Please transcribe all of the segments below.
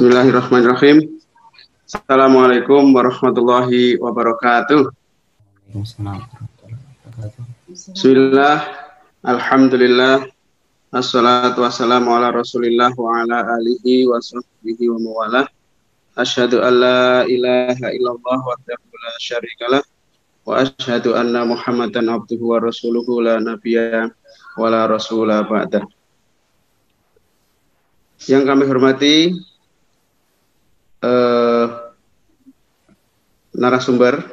Bismillahirrahmanirrahim. Assalamualaikum warahmatullahi wabarakatuh. Bismillah, Alhamdulillah, Assalatu wassalamu ala rasulillah wa ala alihi wa sahbihi wa mawalah. Asyhadu an la ilaha illallah wa la syarikalah wa asyhadu anna muhammadan abduhu wa rasuluhu la nabiyya wa la rasula ba'dah. Yang kami hormati eh, narasumber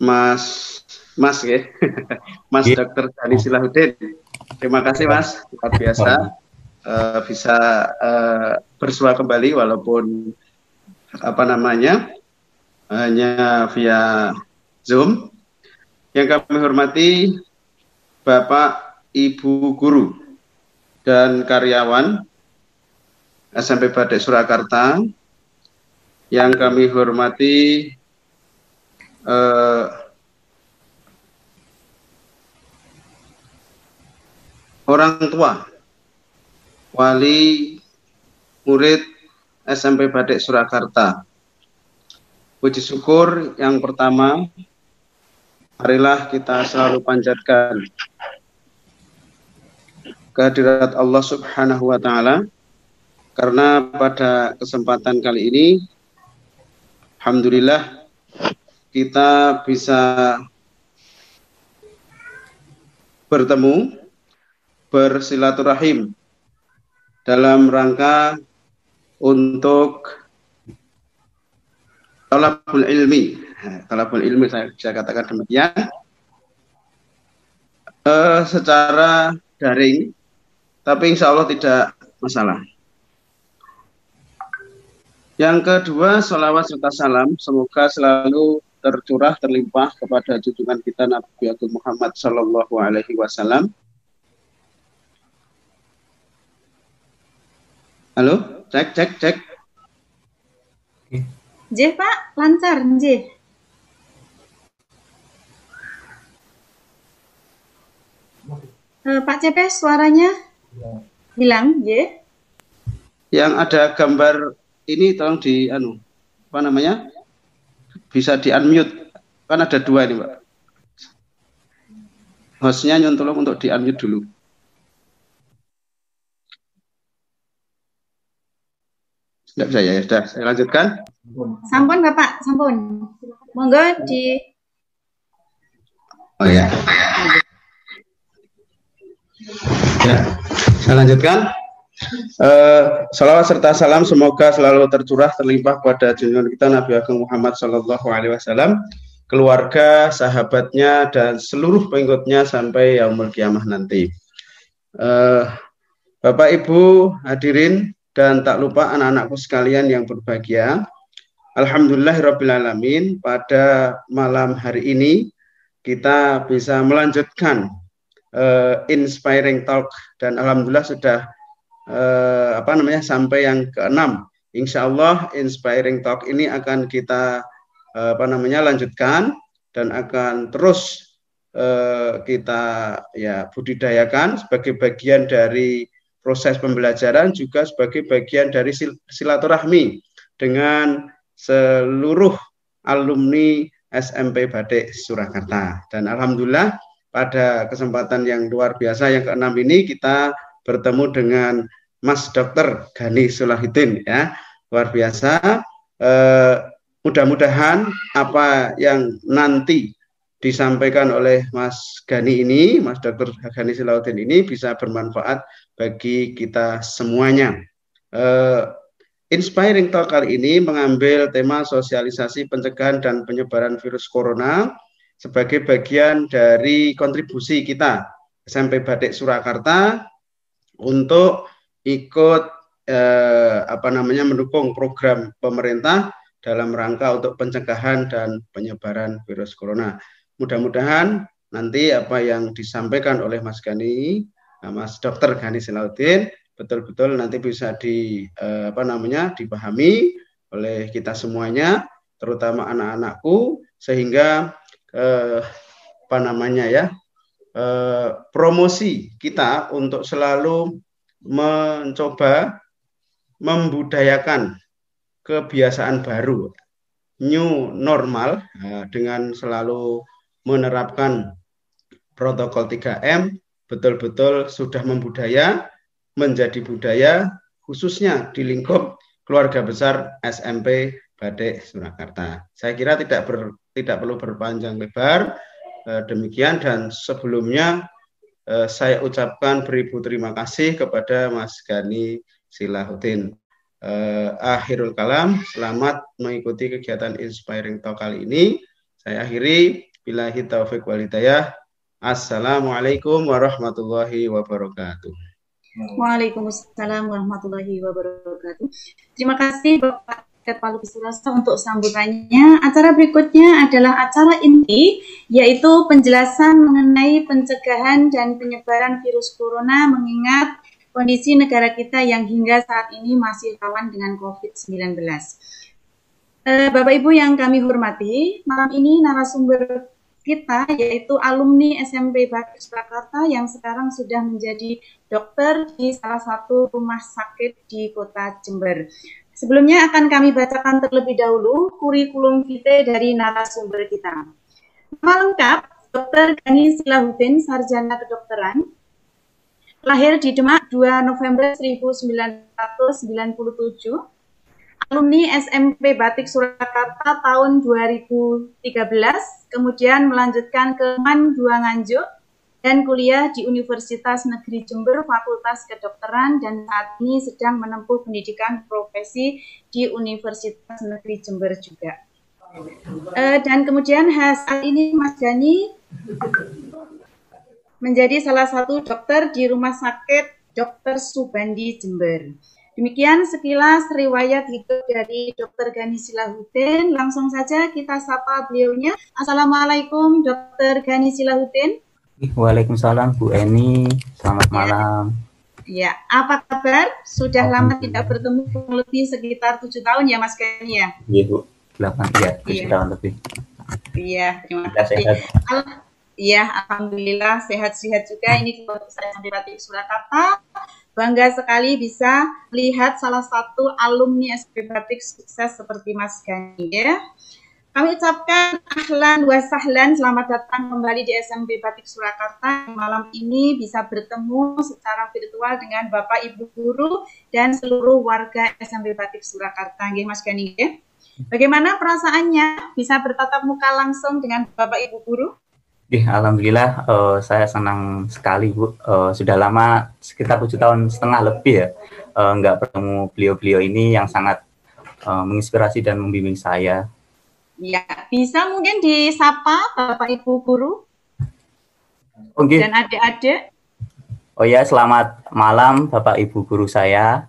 Mas Mas ya, Mas yeah. Dr. Dani Silahuddin. Terima kasih Mas, luar biasa uh, bisa uh, bersua kembali walaupun apa namanya hanya via Zoom. Yang kami hormati Bapak, Ibu guru dan karyawan SMP Badai Surakarta yang kami hormati eh, orang tua wali murid SMP Badai Surakarta. Puji syukur yang pertama, marilah kita selalu panjatkan kehadirat Allah Subhanahu wa taala karena pada kesempatan kali ini Alhamdulillah kita bisa bertemu bersilaturahim dalam rangka untuk talabul ilmi. Talabul ilmi saya bisa katakan demikian. Uh, secara daring, tapi insya Allah tidak masalah. Yang kedua, salawat serta salam semoga selalu tercurah terlimpah kepada junjungan kita Nabi Agung Muhammad Sallallahu Alaihi Wasallam. Halo, cek cek cek. J Pak, lancar J. Uh, Pak CP suaranya ya. bilang J. Yang ada gambar ini tolong di anu apa namanya? Bisa di unmute kan ada dua ini pak hostnya nyon tolong untuk di unmute dulu. Tidak bisa ya sudah saya lanjutkan. Sampun bapak. Sampun. Monggo di oh ya. Ya saya lanjutkan Uh, salawat serta salam semoga selalu tercurah terlimpah pada junjungan kita Nabi Agung Muhammad Sallallahu Alaihi Wasallam, keluarga, sahabatnya dan seluruh pengikutnya sampai yaumul kiamah nanti. Uh, Bapak Ibu hadirin dan tak lupa anak-anakku sekalian yang berbahagia. Alhamdulillahirobbilalamin pada malam hari ini kita bisa melanjutkan uh, inspiring talk dan alhamdulillah sudah eh, apa namanya sampai yang keenam. Insya Allah inspiring talk ini akan kita eh, apa namanya lanjutkan dan akan terus eh, kita ya budidayakan sebagai bagian dari proses pembelajaran juga sebagai bagian dari sil silaturahmi dengan seluruh alumni SMP Batik Surakarta dan alhamdulillah pada kesempatan yang luar biasa yang keenam ini kita bertemu dengan Mas Dr. Gani Sulahidin ya luar biasa eh, mudah-mudahan apa yang nanti disampaikan oleh Mas Gani ini Mas Dr. Gani Sulahidin ini bisa bermanfaat bagi kita semuanya eh, Inspiring Talk kali ini mengambil tema sosialisasi pencegahan dan penyebaran virus corona sebagai bagian dari kontribusi kita SMP Batik Surakarta untuk ikut eh, apa namanya mendukung program pemerintah dalam rangka untuk pencegahan dan penyebaran virus corona. Mudah-mudahan nanti apa yang disampaikan oleh Mas Gani, eh, Mas Dr. Gani betul-betul nanti bisa di eh, apa namanya dipahami oleh kita semuanya, terutama anak-anakku sehingga eh, apa namanya ya eh, promosi kita untuk selalu mencoba membudayakan kebiasaan baru, new normal uh, dengan selalu menerapkan protokol 3M betul-betul sudah membudaya menjadi budaya khususnya di lingkup keluarga besar SMP Batik Surakarta. Saya kira tidak ber, tidak perlu berpanjang lebar. Eh, demikian dan sebelumnya eh, saya ucapkan beribu terima kasih kepada Mas Gani Silahuddin. Eh, akhirul kalam, selamat mengikuti kegiatan Inspiring Talk kali ini. Saya akhiri, bilahi taufik walidayah. Assalamualaikum warahmatullahi wabarakatuh. Waalaikumsalam warahmatullahi wabarakatuh. Terima kasih Bapak Palu Bisurasa untuk sambutannya. Acara berikutnya adalah acara inti, yaitu penjelasan mengenai pencegahan dan penyebaran virus corona mengingat kondisi negara kita yang hingga saat ini masih rawan dengan COVID-19. Eh, Bapak Ibu yang kami hormati, malam ini narasumber kita yaitu alumni SMP Batik Surakarta yang sekarang sudah menjadi dokter di salah satu rumah sakit di kota Jember. Sebelumnya akan kami bacakan terlebih dahulu kurikulum vitae dari narasumber kita. Nama lengkap, Dr. Gani Silahuddin, Sarjana Kedokteran, lahir di Demak 2 November 1997, alumni SMP Batik Surakarta tahun 2013, kemudian melanjutkan ke MAN 2 Nganjuk dan kuliah di Universitas Negeri Jember Fakultas Kedokteran dan saat ini sedang menempuh pendidikan profesi di Universitas Negeri Jember juga. Uh, dan kemudian saat ini Mas Gani menjadi salah satu dokter di Rumah Sakit Dr. Subandi Jember. Demikian sekilas riwayat hidup dari Dr. Gani Silahuddin. Langsung saja kita sapa beliaunya. Assalamualaikum Dr. Gani Silahuddin. Waalaikumsalam Bu Eni. Selamat ya. malam. Ya, apa kabar? Sudah lama tidak bertemu lebih sekitar tujuh tahun ya Mas Gani ya? Iya Bu, delapan ya, tujuh tahun lebih. Iya, terima kasih. Iya, alhamdulillah sehat-sehat juga. Ini keluarga saya Batik Surakarta Bangga sekali bisa melihat salah satu alumni SP Batik sukses seperti Mas Gani ya. Kami ucapkan ahlan wa sahlan, selamat datang kembali di SMP Batik Surakarta. Malam ini bisa bertemu secara virtual dengan Bapak Ibu guru dan seluruh warga SMP Batik Surakarta. Nggih Mas Gani ya. Bagaimana perasaannya bisa bertatap muka langsung dengan Bapak Ibu guru? Alhamdulillah uh, saya senang sekali Bu. Uh, sudah lama sekitar tujuh tahun setengah lebih ya uh, nggak bertemu beliau-beliau ini yang sangat uh, menginspirasi dan membimbing saya. Ya, bisa mungkin disapa Bapak Ibu guru okay. dan adik-adik. Oh ya, selamat malam Bapak Ibu guru saya,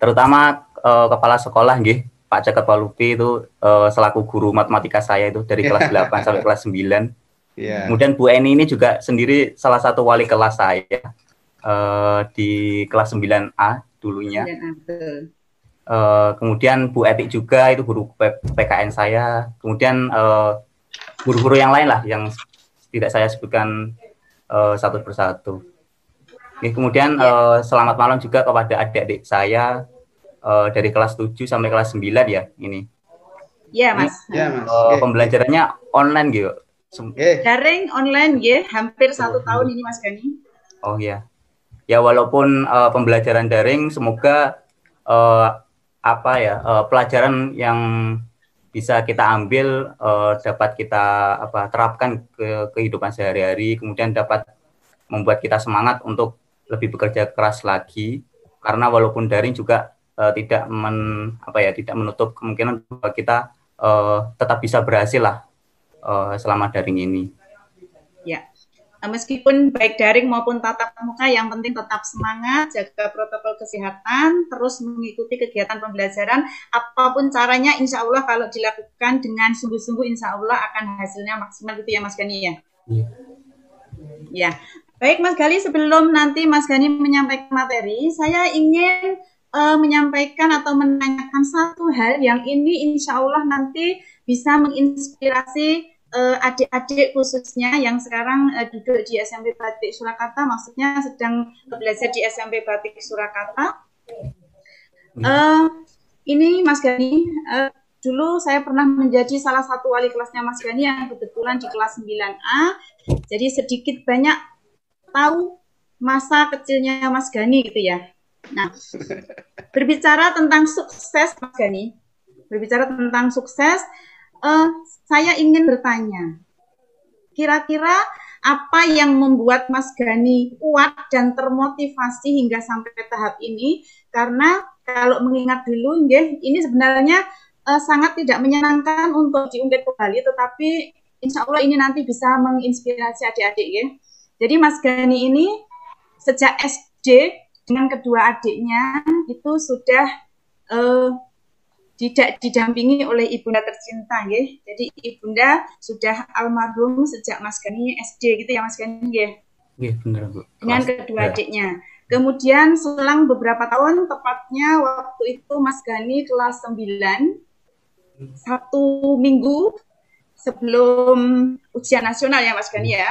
terutama uh, kepala sekolah nggih. Pak Jagat Palupi itu uh, selaku guru matematika saya itu dari kelas 8 sampai kelas 9 Yeah. Kemudian Bu Eni ini juga sendiri salah satu wali kelas saya uh, di kelas 9A dulunya. 9A. Uh, kemudian Bu Etik juga itu guru PKN saya. Kemudian uh, guru-guru yang lain lah yang tidak saya sebutkan uh, satu persatu. Oke, kemudian uh, selamat malam juga kepada adik-adik saya uh, dari kelas 7 sampai kelas 9 ya ini. Iya, Mas. Iya, Mas. Uh, pembelajarannya online gitu Okay. Daring online ya, hampir satu tahun ini Mas Gani. Oh ya, ya walaupun uh, pembelajaran daring, semoga uh, apa ya uh, pelajaran yang bisa kita ambil uh, dapat kita apa terapkan ke kehidupan sehari-hari, kemudian dapat membuat kita semangat untuk lebih bekerja keras lagi. Karena walaupun daring juga uh, tidak men apa ya tidak menutup kemungkinan bahwa kita uh, tetap bisa berhasil lah uh, selama daring ini. Ya, meskipun baik daring maupun tatap muka, yang penting tetap semangat, jaga protokol kesehatan, terus mengikuti kegiatan pembelajaran, apa pun caranya, insya Allah kalau dilakukan dengan sungguh-sungguh, insya Allah akan hasilnya maksimal gitu ya Mas Gani ya. Iya. Ya, baik Mas Gali, sebelum nanti Mas Gani menyampaikan materi, saya ingin uh, menyampaikan atau menanyakan satu hal yang ini insya Allah nanti bisa menginspirasi adik-adik khususnya yang sekarang uh, duduk di SMP Batik Surakarta, maksudnya sedang belajar di SMP Batik Surakarta. Uh, ini Mas Gani, uh, dulu saya pernah menjadi salah satu wali kelasnya Mas Gani yang kebetulan di kelas 9A. Jadi sedikit banyak tahu masa kecilnya Mas Gani gitu ya. Nah, berbicara tentang sukses Mas Gani, berbicara tentang sukses, uh, saya ingin bertanya, kira-kira apa yang membuat Mas Gani kuat dan termotivasi hingga sampai tahap ini? Karena kalau mengingat dulu, ini sebenarnya uh, sangat tidak menyenangkan untuk diungkit kembali, tetapi insya Allah ini nanti bisa menginspirasi adik-adik ya. Jadi Mas Gani ini sejak SD dengan kedua adiknya itu sudah uh, tidak didampingi oleh ibunda tercinta ya. Jadi ibunda sudah almarhum sejak Mas Gani SD gitu ya Mas Gani ya. Iya benar Bu. Dengan kedua ya. adiknya. Kemudian selang beberapa tahun tepatnya waktu itu Mas Gani kelas 9 satu minggu sebelum ujian nasional ya Mas Gani ya.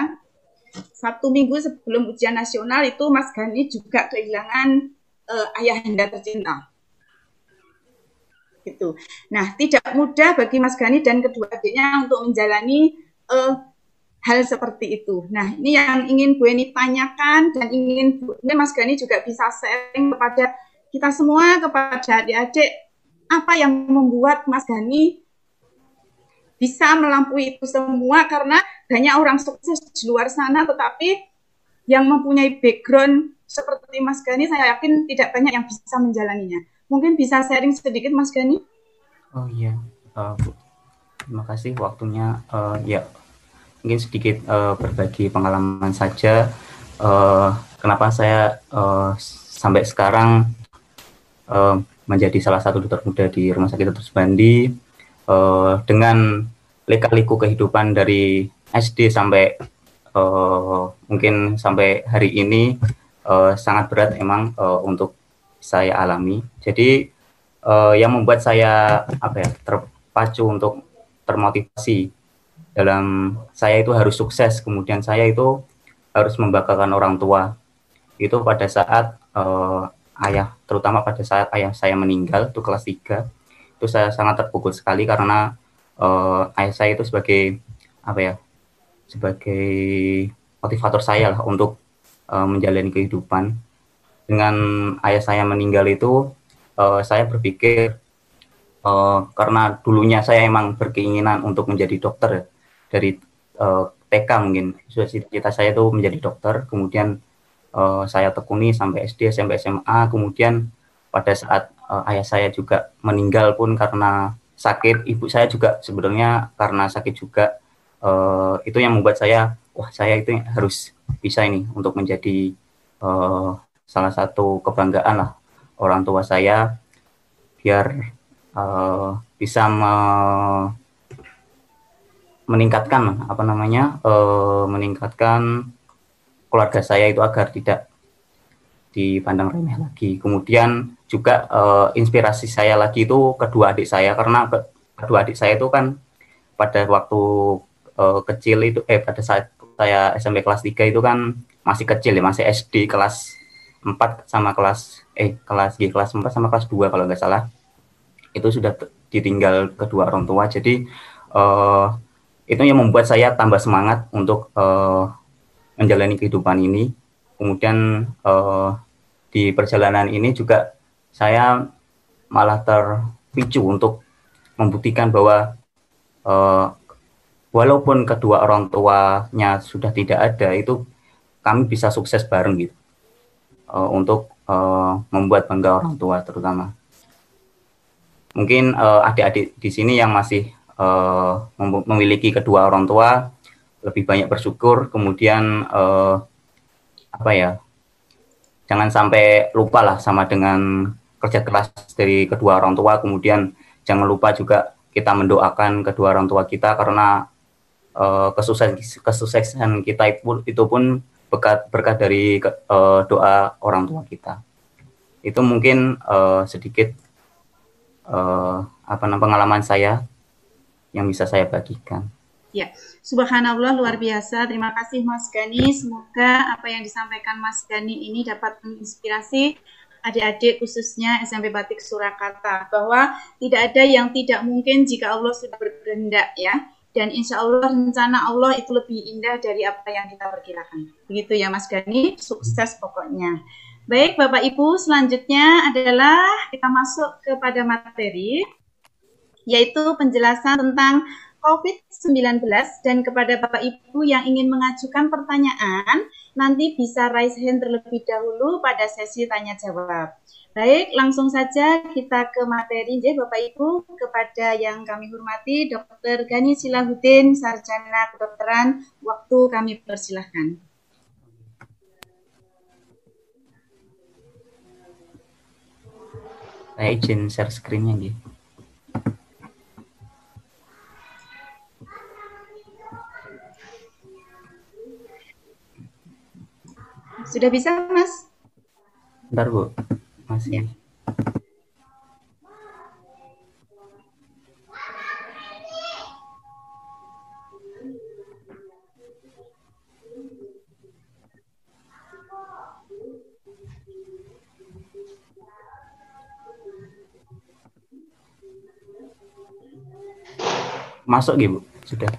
Satu minggu sebelum ujian nasional itu Mas Gani juga kehilangan uh, ayahanda tercinta gitu. Nah, tidak mudah bagi Mas Gani dan kedua adiknya untuk menjalani uh, hal seperti itu. Nah, ini yang ingin Bu Eni tanyakan dan ingin Bu ini Mas Gani juga bisa sharing kepada kita semua, kepada adik-adik, apa yang membuat Mas Gani bisa melampaui itu semua karena banyak orang sukses di luar sana tetapi yang mempunyai background seperti Mas Gani saya yakin tidak banyak yang bisa menjalaninya. Mungkin bisa sharing sedikit Mas Gani? Oh iya, uh, Bu. Terima kasih waktunya. Uh, ya, mungkin sedikit uh, berbagi pengalaman saja. Uh, kenapa saya uh, sampai sekarang uh, menjadi salah satu dokter muda di Rumah Sakit Dr. Bandi uh, dengan lika-liku kehidupan dari SD sampai uh, mungkin sampai hari ini uh, sangat berat emang uh, untuk saya alami. Jadi uh, yang membuat saya apa ya terpacu untuk termotivasi dalam saya itu harus sukses. Kemudian saya itu harus membanggakan orang tua. Itu pada saat uh, ayah, terutama pada saat ayah saya meninggal, itu kelas 3, itu saya sangat terpukul sekali karena uh, ayah saya itu sebagai apa ya, sebagai motivator saya lah untuk uh, menjalani kehidupan dengan ayah saya meninggal itu uh, saya berpikir uh, karena dulunya saya emang berkeinginan untuk menjadi dokter ya, dari uh, TK mungkin cita saya itu menjadi dokter kemudian uh, saya tekuni sampai SD sampai SMA kemudian pada saat uh, ayah saya juga meninggal pun karena sakit ibu saya juga sebenarnya karena sakit juga uh, itu yang membuat saya wah saya itu harus bisa ini untuk menjadi uh, salah satu kebanggaan lah orang tua saya biar uh, bisa me meningkatkan apa namanya uh, meningkatkan keluarga saya itu agar tidak dipandang remeh lagi. Kemudian juga uh, inspirasi saya lagi itu kedua adik saya karena kedua adik saya itu kan pada waktu uh, kecil itu eh pada saat saya SMP kelas 3 itu kan masih kecil ya, masih SD kelas 4 sama kelas eh kelas G kelas 4 sama kelas 2 kalau nggak salah. Itu sudah ditinggal kedua orang tua. Jadi uh, itu yang membuat saya tambah semangat untuk uh, menjalani kehidupan ini. Kemudian uh, di perjalanan ini juga saya malah terpicu untuk membuktikan bahwa uh, walaupun kedua orang tuanya sudah tidak ada itu kami bisa sukses bareng gitu uh, untuk uh, membuat bangga orang tua terutama. Mungkin uh, adik-adik di sini yang masih uh, memiliki kedua orang tua lebih banyak bersyukur, kemudian uh, apa ya, jangan sampai lupa lah sama dengan kerja keras dari kedua orang tua, kemudian jangan lupa juga kita mendoakan kedua orang tua kita karena uh, kesuksesan kesuksesan kita itu, itu pun berkat berkat dari uh, doa orang tua kita. Itu mungkin uh, sedikit uh, apa namanya pengalaman saya yang bisa saya bagikan. Ya, subhanallah luar biasa. Terima kasih Mas Gani. Semoga apa yang disampaikan Mas Gani ini dapat menginspirasi adik-adik khususnya SMP Batik Surakarta bahwa tidak ada yang tidak mungkin jika Allah sudah berkehendak ya dan insya Allah rencana Allah itu lebih indah dari apa yang kita perkirakan. Begitu ya Mas Gani. Sukses pokoknya. Baik Bapak Ibu selanjutnya adalah kita masuk kepada materi yaitu penjelasan tentang COVID-19 dan kepada Bapak Ibu yang ingin mengajukan pertanyaan, nanti bisa raise hand terlebih dahulu pada sesi tanya jawab. Baik, langsung saja kita ke materi ya Bapak Ibu kepada yang kami hormati Dr. Gani Silahudin, Sarjana Kedokteran, waktu kami persilahkan. Saya izin share screen-nya gitu. Sudah bisa, Mas? Bentar, Bu. Masih. Ya. Masuk, Bu? Sudah.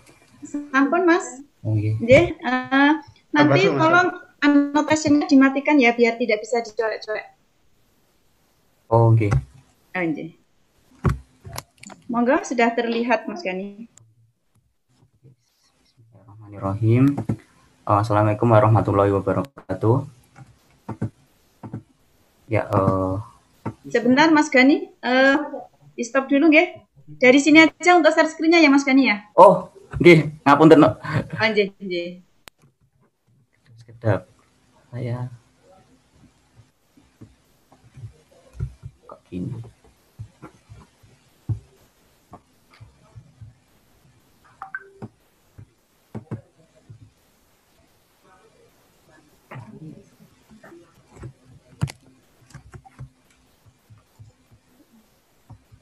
Ampun, Mas. Oh, iya. uh, nanti tolong annotationnya dimatikan ya biar tidak bisa dicolek-colek. Oh, Oke. Okay. Oh, Monggo sudah terlihat Mas Gani. Bismillahirrahmanirrahim. Assalamualaikum warahmatullahi wabarakatuh. Ya, uh... sebentar Mas Gani, uh, di stop dulu ya. Dari sini aja untuk share screen-nya ya Mas Gani ya. Oh, nggih, ngapunten. Anjir, anjir. Sekedap saya gini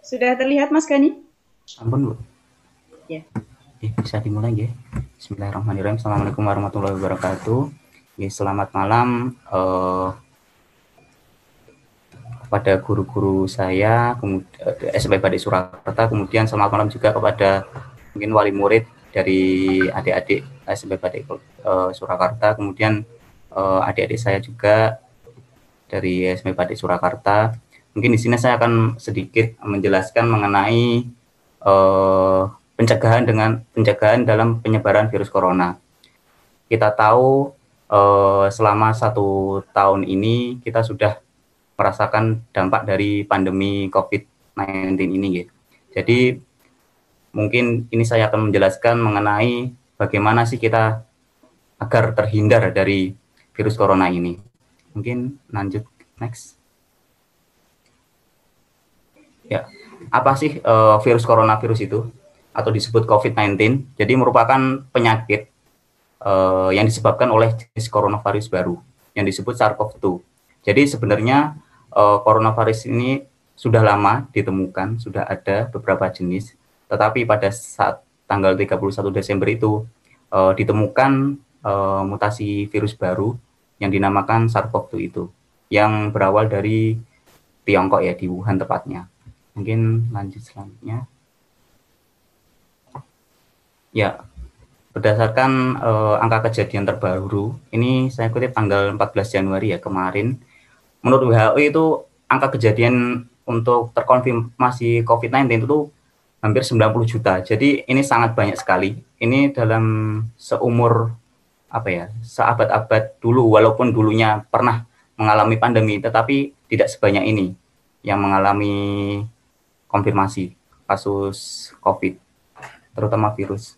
Sudah terlihat Mas Gani? Ampun, Bu. Ya. Eh, bisa dimulai ya. Bismillahirrahmanirrahim. Assalamualaikum warahmatullahi wabarakatuh. Ya, selamat malam uh, kepada guru-guru saya, kemudian uh, SMP Badik Surakarta, kemudian selamat malam juga kepada mungkin wali murid dari adik-adik SMP Badik uh, Surakarta, kemudian uh, adik-adik saya juga dari SMP Badik Surakarta. Mungkin di sini saya akan sedikit menjelaskan mengenai uh, pencegahan dengan pencegahan dalam penyebaran virus corona. Kita tahu uh, selama satu tahun ini kita sudah merasakan dampak dari pandemi COVID-19 ini. Gitu. Jadi mungkin ini saya akan menjelaskan mengenai bagaimana sih kita agar terhindar dari virus corona ini. Mungkin lanjut next. Ya, apa sih uh, virus coronavirus itu atau disebut COVID-19? Jadi merupakan penyakit uh, yang disebabkan oleh jenis coronavirus baru yang disebut SARS-CoV-2. Jadi sebenarnya uh, coronavirus ini sudah lama ditemukan, sudah ada beberapa jenis, tetapi pada saat tanggal 31 Desember itu uh, ditemukan uh, mutasi virus baru yang dinamakan SARS-CoV-2 itu, yang berawal dari Tiongkok ya, di Wuhan tepatnya. Mungkin lanjut selanjutnya. Ya, Berdasarkan uh, angka kejadian terbaru, ini saya kutip tanggal 14 Januari ya kemarin, menurut WHO itu angka kejadian untuk terkonfirmasi COVID-19 itu hampir 90 juta. Jadi ini sangat banyak sekali. Ini dalam seumur apa ya, seabad-abad dulu walaupun dulunya pernah mengalami pandemi tetapi tidak sebanyak ini yang mengalami konfirmasi kasus COVID terutama virus.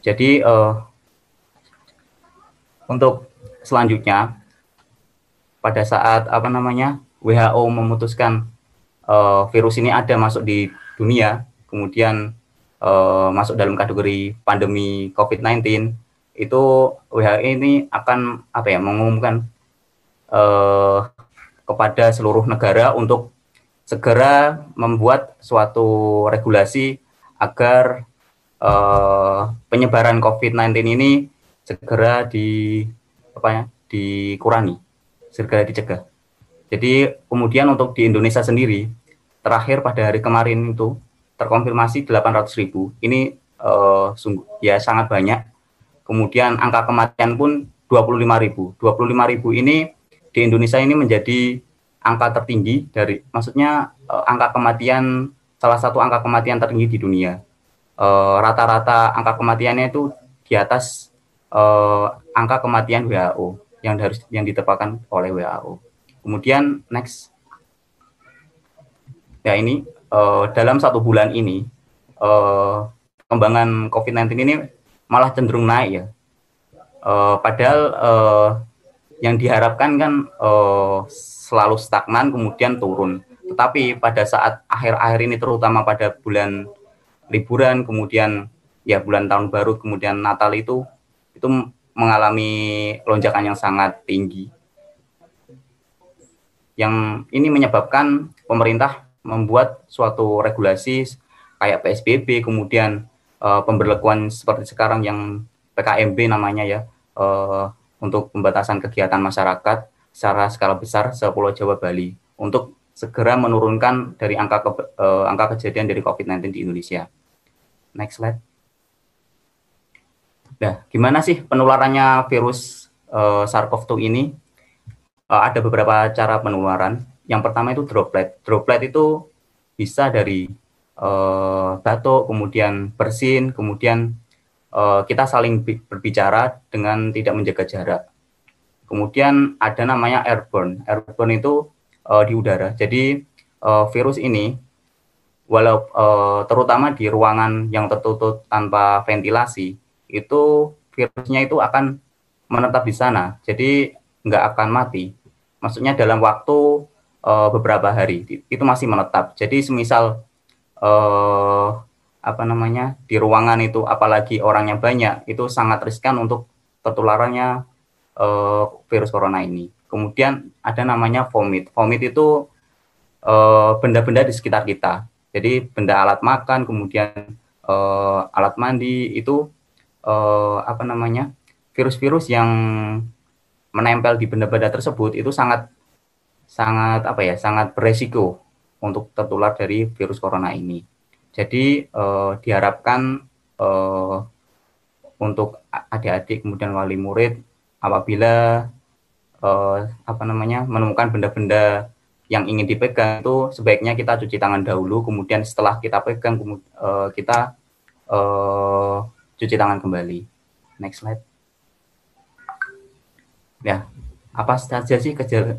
Jadi uh, untuk selanjutnya pada saat apa namanya WHO memutuskan uh, virus ini ada masuk di dunia, kemudian uh, masuk dalam kategori pandemi COVID-19, itu WHO ini akan apa ya mengumumkan uh, kepada seluruh negara untuk segera membuat suatu regulasi agar uh, penyebaran COVID-19 ini segera di apa ya dikurangi, segera dicegah. Jadi kemudian untuk di Indonesia sendiri, terakhir pada hari kemarin itu terkonfirmasi 800 ribu. Ini uh, sungguh ya sangat banyak. Kemudian angka kematian pun 25 ribu. 25 ribu ini di Indonesia ini menjadi angka tertinggi dari, maksudnya uh, angka kematian salah satu angka kematian tertinggi di dunia. Eh, rata-rata uh, angka kematiannya itu di atas angka kematian WHO yang harus yang ditetapkan oleh WHO. Kemudian next, ya ini uh, dalam satu bulan ini uh, pengembangan COVID-19 ini malah cenderung naik ya. Uh, padahal uh, yang diharapkan kan uh, selalu stagnan kemudian turun. Tetapi pada saat akhir-akhir ini terutama pada bulan liburan kemudian ya bulan tahun baru kemudian Natal itu itu mengalami lonjakan yang sangat tinggi yang ini menyebabkan pemerintah membuat suatu regulasi kayak PSBB, kemudian uh, pemberlakuan seperti sekarang yang PKMB namanya ya, uh, untuk pembatasan kegiatan masyarakat secara skala besar sepulau Jawa Bali untuk segera menurunkan dari angka ke, uh, angka kejadian dari COVID-19 di Indonesia. Next slide. Nah, gimana sih penularannya virus uh, SARS-CoV-2 ini? uh, ada beberapa cara penularan. Yang pertama itu droplet. Droplet itu bisa dari uh, batuk, kemudian bersin, kemudian uh, kita saling berbicara dengan tidak menjaga jarak. Kemudian ada namanya airborne. Airborne itu uh, di udara. Jadi uh, virus ini walau uh, terutama di ruangan yang tertutup tanpa ventilasi itu virusnya itu akan menetap di sana. Jadi nggak akan mati maksudnya dalam waktu uh, beberapa hari itu masih menetap. Jadi semisal uh, apa namanya di ruangan itu apalagi orangnya banyak itu sangat riskan untuk tertularannya uh, virus corona ini. Kemudian ada namanya vomit. Vomit itu benda-benda di sekitar kita. Jadi benda alat makan, kemudian alat mandi itu uh, apa namanya virus-virus yang menempel di benda-benda tersebut itu sangat sangat apa ya sangat beresiko untuk tertular dari virus corona ini. Jadi eh, diharapkan eh, untuk adik-adik kemudian wali murid apabila eh, apa namanya menemukan benda-benda yang ingin dipegang itu sebaiknya kita cuci tangan dahulu kemudian setelah kita pegang eh, kita eh, cuci tangan kembali. Next slide ya apa saja sih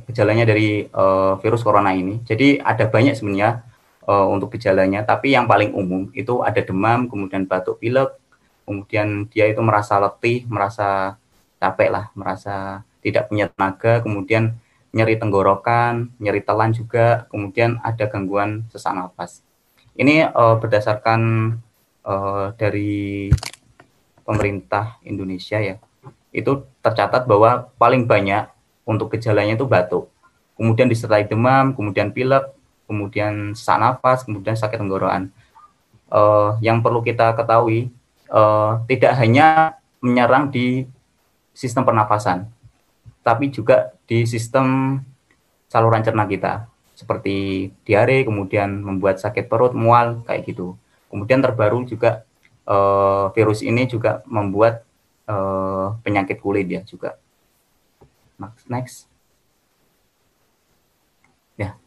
gejalanya dari uh, virus corona ini? Jadi ada banyak sebenarnya uh, untuk gejalanya, tapi yang paling umum itu ada demam, kemudian batuk pilek, kemudian dia itu merasa letih, merasa capek lah, merasa tidak punya tenaga, kemudian nyeri tenggorokan, nyeri telan juga, kemudian ada gangguan sesak nafas. Ini uh, berdasarkan uh, dari pemerintah Indonesia ya itu tercatat bahwa paling banyak untuk gejalanya itu batuk. Kemudian disertai demam, kemudian pilek, kemudian sesak nafas, kemudian sakit tenggorokan. Uh, yang perlu kita ketahui uh, tidak hanya menyerang di sistem pernafasan, tapi juga di sistem saluran cerna kita, seperti diare, kemudian membuat sakit perut, mual, kayak gitu. Kemudian terbaru juga uh, virus ini juga membuat uh, penyakit kulit ya juga. Next. Ya,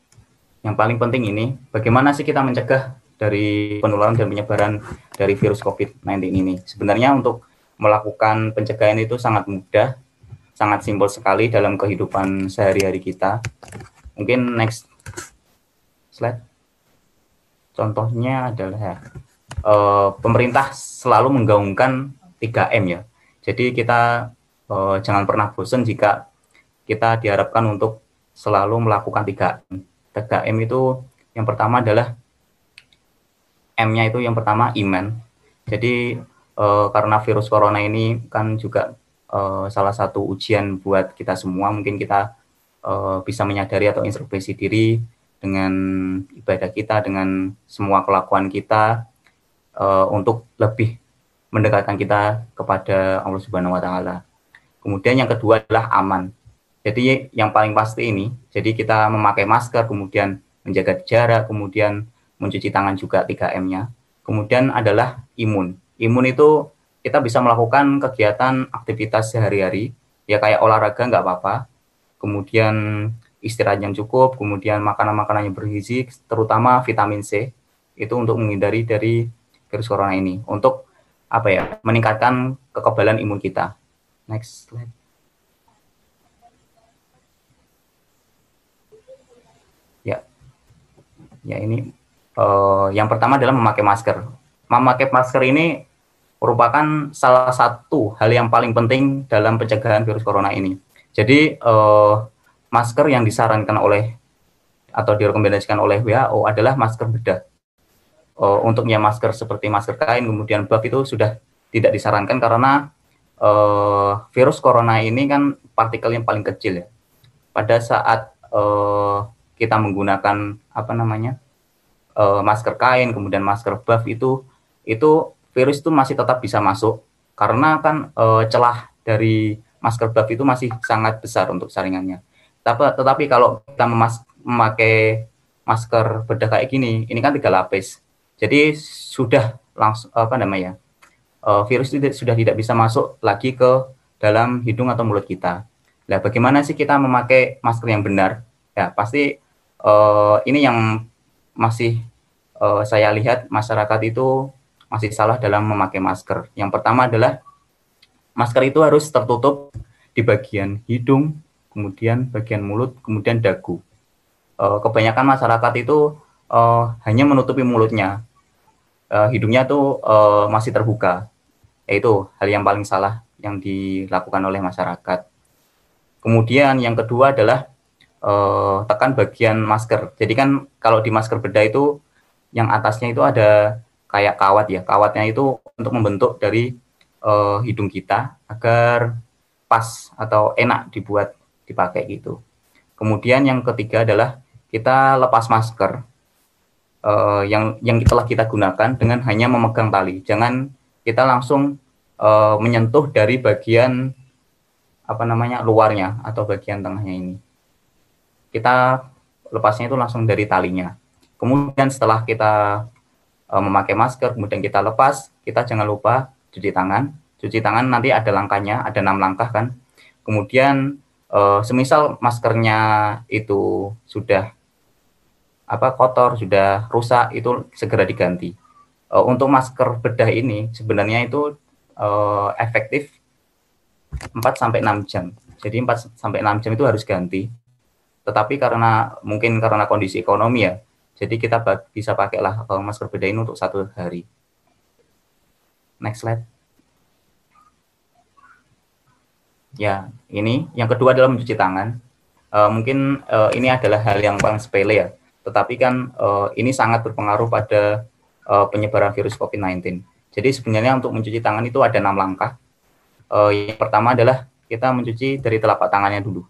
yang paling penting ini bagaimana sih kita mencegah dari penularan dan penyebaran dari virus COVID-19 ini. Sebenarnya untuk melakukan pencegahan itu sangat mudah, sangat simpel sekali dalam kehidupan sehari-hari kita. Mungkin next slide. Contohnya adalah uh, pemerintah selalu menggaungkan 3M ya, jadi kita uh, jangan pernah bosan jika kita diharapkan untuk selalu melakukan 3M. 3M itu yang pertama adalah M-nya itu yang pertama iman. Jadi uh, karena virus corona ini kan juga uh, salah satu ujian buat kita semua. Mungkin kita uh, bisa menyadari atau introspeksi diri dengan ibadah kita, dengan semua kelakuan kita uh, untuk lebih mendekatkan kita kepada Allah Subhanahu wa taala. Kemudian yang kedua adalah aman. Jadi yang paling pasti ini, jadi kita memakai masker, kemudian menjaga jarak, kemudian mencuci tangan juga 3M-nya. Kemudian adalah imun. Imun itu kita bisa melakukan kegiatan aktivitas sehari-hari, ya kayak olahraga nggak apa-apa. Kemudian istirahat yang cukup, kemudian makanan-makanan yang bergizi, terutama vitamin C, itu untuk menghindari dari virus corona ini. Untuk apa ya, meningkatkan kekebalan imun kita. Next slide. Ya ini uh, yang pertama adalah memakai masker. Memakai masker ini merupakan salah satu hal yang paling penting dalam pencegahan virus corona ini. Jadi uh, masker yang disarankan oleh atau direkomendasikan oleh WHO adalah masker bedah. Uh, untuknya masker seperti masker kain kemudian buff itu sudah tidak disarankan karena uh, virus corona ini kan partikel yang paling kecil ya. Pada saat uh, kita menggunakan apa namanya uh, masker kain kemudian masker buff itu itu virus itu masih tetap bisa masuk karena kan uh, celah dari masker buff itu masih sangat besar untuk saringannya. Tapi, tetapi kalau kita memakai masker bedah kayak gini, ini kan tiga lapis. Jadi sudah langsung apa namanya uh, virus itu sudah tidak bisa masuk lagi ke dalam hidung atau mulut kita. Nah, bagaimana sih kita memakai masker yang benar? Ya, pasti uh, ini yang masih uh, saya lihat masyarakat itu masih salah dalam memakai masker. Yang pertama adalah masker itu harus tertutup di bagian hidung, kemudian bagian mulut, kemudian dagu. Uh, kebanyakan masyarakat itu uh, hanya menutupi mulutnya, uh, hidungnya tuh uh, masih terbuka. Itu hal yang paling salah yang dilakukan oleh masyarakat. Kemudian yang kedua adalah uh, tekan bagian masker. Jadi kan kalau di masker bedah itu yang atasnya itu ada kayak kawat ya. Kawatnya itu untuk membentuk dari uh, hidung kita agar pas atau enak dibuat dipakai gitu. Kemudian yang ketiga adalah kita lepas masker uh, yang yang telah kita gunakan dengan hanya memegang tali. Jangan kita langsung uh, menyentuh dari bagian apa namanya luarnya atau bagian tengahnya ini kita lepasnya itu langsung dari talinya. Kemudian setelah kita e, memakai masker, kemudian kita lepas, kita jangan lupa cuci tangan. Cuci tangan nanti ada langkahnya, ada enam langkah kan. Kemudian e, semisal maskernya itu sudah apa kotor, sudah rusak, itu segera diganti. E, untuk masker bedah ini sebenarnya itu e, efektif 4 sampai 6 jam. Jadi 4 sampai 6 jam itu harus ganti tetapi karena mungkin karena kondisi ekonomi ya, jadi kita bisa pakailah uh, masker beda ini untuk satu hari. Next slide. Ya, ini yang kedua adalah mencuci tangan. Uh, mungkin uh, ini adalah hal yang paling sepele ya, tetapi kan uh, ini sangat berpengaruh pada uh, penyebaran virus COVID-19. Jadi sebenarnya untuk mencuci tangan itu ada enam langkah. Uh, yang pertama adalah kita mencuci dari telapak tangannya dulu.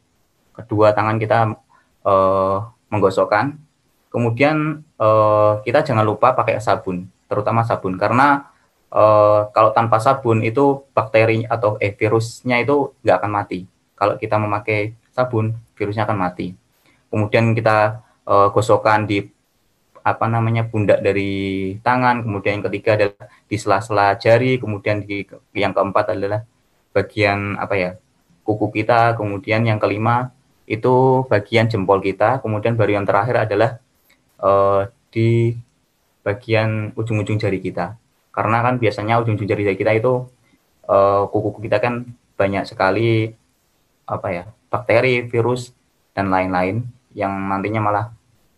Kedua tangan kita uh, menggosokkan. Kemudian uh, kita jangan lupa pakai sabun, terutama sabun karena uh, kalau tanpa sabun itu bakteri atau eh virusnya itu nggak akan mati. Kalau kita memakai sabun, virusnya akan mati. Kemudian kita uh, gosokkan di apa namanya pundak dari tangan, kemudian yang ketiga adalah di sela-sela jari, kemudian di yang keempat adalah bagian apa ya kuku kita, kemudian yang kelima itu bagian jempol kita, kemudian baru yang terakhir adalah uh, di bagian ujung-ujung jari kita. Karena kan biasanya ujung-ujung jari kita itu uh, kuku kita kan banyak sekali apa ya bakteri, virus dan lain-lain yang nantinya malah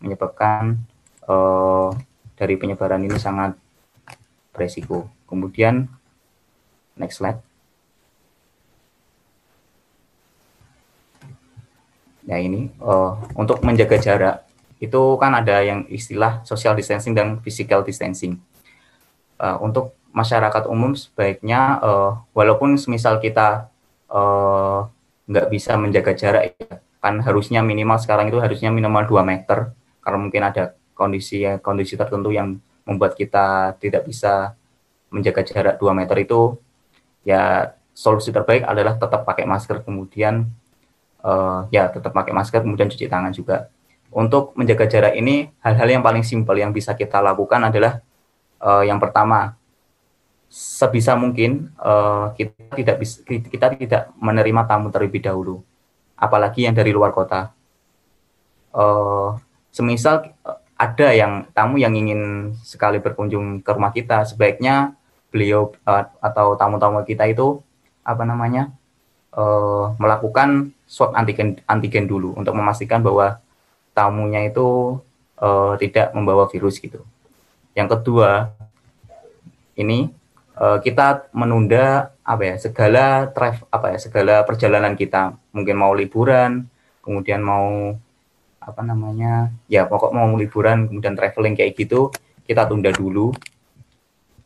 menyebabkan uh, dari penyebaran ini sangat beresiko. Kemudian next slide. Ya ini uh, untuk menjaga jarak itu kan ada yang istilah social distancing dan physical distancing. Uh, untuk masyarakat umum sebaiknya uh, walaupun semisal kita nggak uh, bisa menjaga jarak ya, kan harusnya minimal sekarang itu harusnya minimal 2 meter karena mungkin ada kondisi kondisi tertentu yang membuat kita tidak bisa menjaga jarak 2 meter itu ya solusi terbaik adalah tetap pakai masker kemudian uh, ya tetap pakai masker kemudian cuci tangan juga. Untuk menjaga jarak ini hal-hal yang paling simpel yang bisa kita lakukan adalah uh, yang pertama sebisa mungkin uh, kita tidak bisa kita tidak menerima tamu terlebih dahulu apalagi yang dari luar kota. Uh, semisal ada yang tamu yang ingin sekali berkunjung ke rumah kita sebaiknya beliau uh, atau tamu-tamu kita itu apa namanya uh, melakukan swab antigen antigen dulu untuk memastikan bahwa tamunya itu uh, tidak membawa virus gitu. Yang kedua ini uh, kita menunda apa ya segala travel apa ya segala perjalanan kita mungkin mau liburan kemudian mau apa namanya ya pokok mau liburan kemudian traveling kayak gitu kita tunda dulu.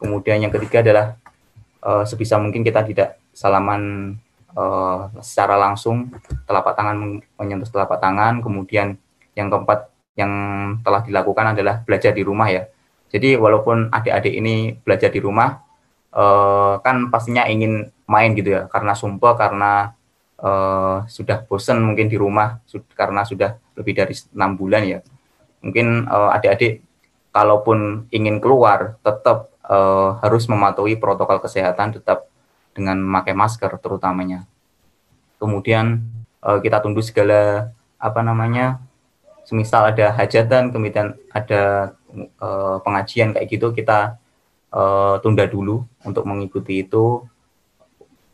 Kemudian yang ketiga adalah uh, sebisa mungkin kita tidak salaman uh, secara langsung telapak tangan menyentuh telapak tangan. Kemudian yang keempat yang telah dilakukan adalah belajar di rumah ya. Jadi walaupun adik-adik ini belajar di rumah uh, kan pastinya ingin main gitu ya. Karena sumpah karena uh, sudah bosan mungkin di rumah karena sudah lebih dari enam bulan ya mungkin uh, adik-adik kalaupun ingin keluar tetap uh, harus mematuhi protokol kesehatan tetap dengan memakai masker terutamanya kemudian uh, kita tunggu segala apa namanya semisal ada hajatan kemudian ada uh, pengajian kayak gitu kita uh, tunda dulu untuk mengikuti itu.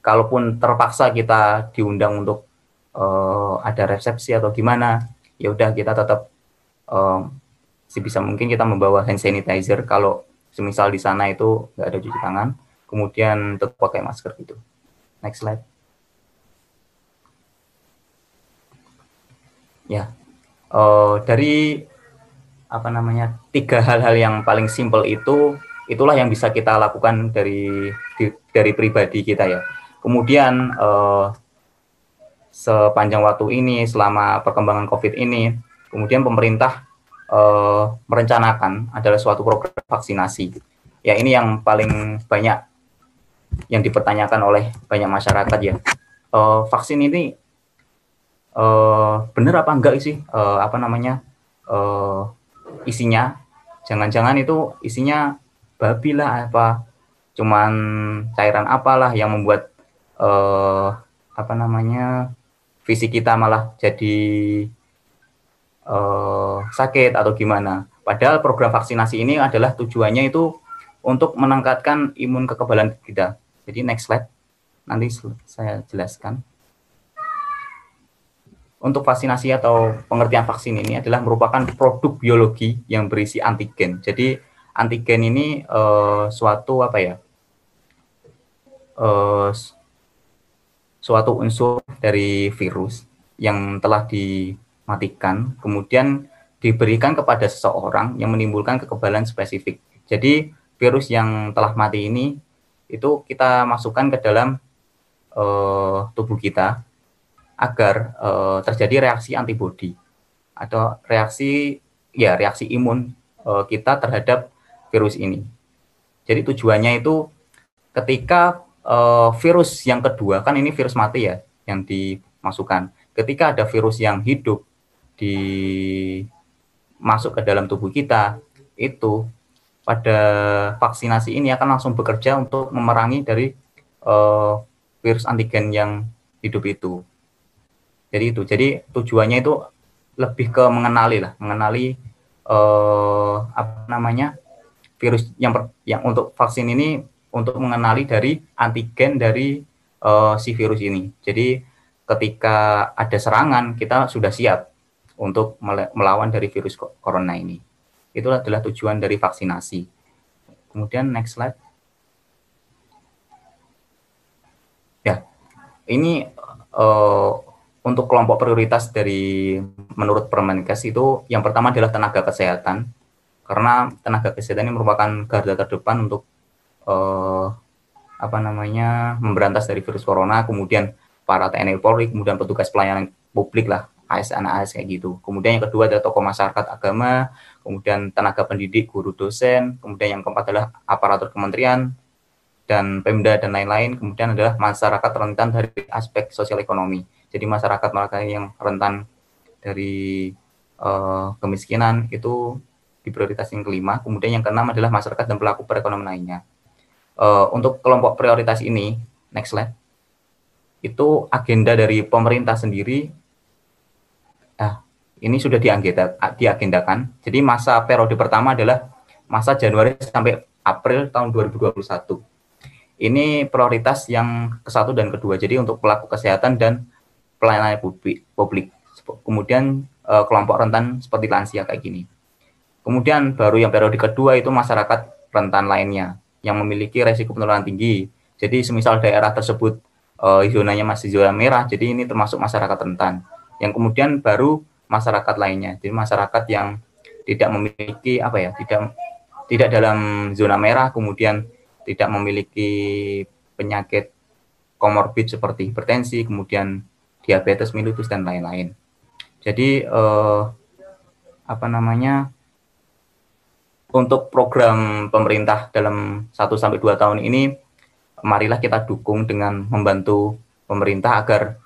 Kalaupun terpaksa kita diundang untuk uh, ada resepsi atau gimana, ya udah kita tetap uh, sebisa mungkin kita membawa hand sanitizer. Kalau semisal di sana itu nggak ada cuci tangan, kemudian tetap pakai masker gitu. Next slide. Ya, uh, dari apa namanya tiga hal-hal yang paling simpel itu itulah yang bisa kita lakukan dari di, dari pribadi kita ya. Kemudian eh, sepanjang waktu ini selama perkembangan COVID ini, kemudian pemerintah eh, merencanakan adalah suatu program vaksinasi. Ya ini yang paling banyak yang dipertanyakan oleh banyak masyarakat ya. Eh, vaksin ini eh, benar apa enggak sih? Eh, apa namanya eh, isinya? Jangan-jangan itu isinya babi lah apa cuman cairan apalah yang membuat uh, apa namanya fisik kita malah jadi uh, sakit atau gimana. Padahal program vaksinasi ini adalah tujuannya itu untuk meningkatkan imun kekebalan kita. Jadi next slide, nanti saya jelaskan. Untuk vaksinasi atau pengertian vaksin ini adalah merupakan produk biologi yang berisi antigen. Jadi antigen ini uh, suatu apa ya uh, suatu unsur dari virus yang telah dimatikan kemudian diberikan kepada seseorang yang menimbulkan kekebalan spesifik jadi virus yang telah mati ini itu kita masukkan ke dalam uh, tubuh kita agar uh, terjadi reaksi antibodi atau reaksi ya reaksi imun uh, kita terhadap virus ini. Jadi tujuannya itu ketika uh, virus yang kedua kan ini virus mati ya yang dimasukkan. Ketika ada virus yang hidup di masuk ke dalam tubuh kita itu pada vaksinasi ini akan langsung bekerja untuk memerangi dari uh, virus antigen yang hidup itu. Jadi itu. Jadi tujuannya itu lebih ke mengenali lah, mengenali uh, apa namanya virus yang yang untuk vaksin ini untuk mengenali dari antigen dari uh, si virus ini. Jadi ketika ada serangan kita sudah siap untuk melawan dari virus corona ini. Itu adalah tujuan dari vaksinasi. Kemudian next slide. Ya, ini uh, untuk kelompok prioritas dari menurut Permenkes itu yang pertama adalah tenaga kesehatan karena tenaga kesehatan ini merupakan garda terdepan untuk uh, apa namanya memberantas dari virus corona kemudian para TNI Polri kemudian petugas pelayanan publik lah ASN AS kayak gitu kemudian yang kedua adalah tokoh masyarakat agama kemudian tenaga pendidik guru dosen kemudian yang keempat adalah aparatur kementerian dan Pemda dan lain-lain kemudian adalah masyarakat rentan dari aspek sosial ekonomi Jadi masyarakat masyarakat yang rentan dari uh, kemiskinan itu di prioritas yang kelima. Kemudian yang keenam adalah masyarakat dan pelaku perekonomian lainnya. Uh, untuk kelompok prioritas ini, next slide, itu agenda dari pemerintah sendiri. Nah, ini sudah diagenda, diagendakan. Jadi masa periode pertama adalah masa Januari sampai April tahun 2021. Ini prioritas yang ke satu dan kedua. Jadi untuk pelaku kesehatan dan pelayanan publik. Kemudian uh, kelompok rentan seperti lansia kayak gini. Kemudian baru yang periode kedua itu masyarakat rentan lainnya yang memiliki resiko penularan tinggi. Jadi semisal daerah tersebut uh, zonanya masih zona merah, jadi ini termasuk masyarakat rentan. Yang kemudian baru masyarakat lainnya. Jadi masyarakat yang tidak memiliki apa ya, tidak tidak dalam zona merah, kemudian tidak memiliki penyakit komorbid seperti hipertensi, kemudian diabetes mellitus dan lain-lain. Jadi eh, apa namanya untuk program pemerintah dalam 1 sampai 2 tahun ini marilah kita dukung dengan membantu pemerintah agar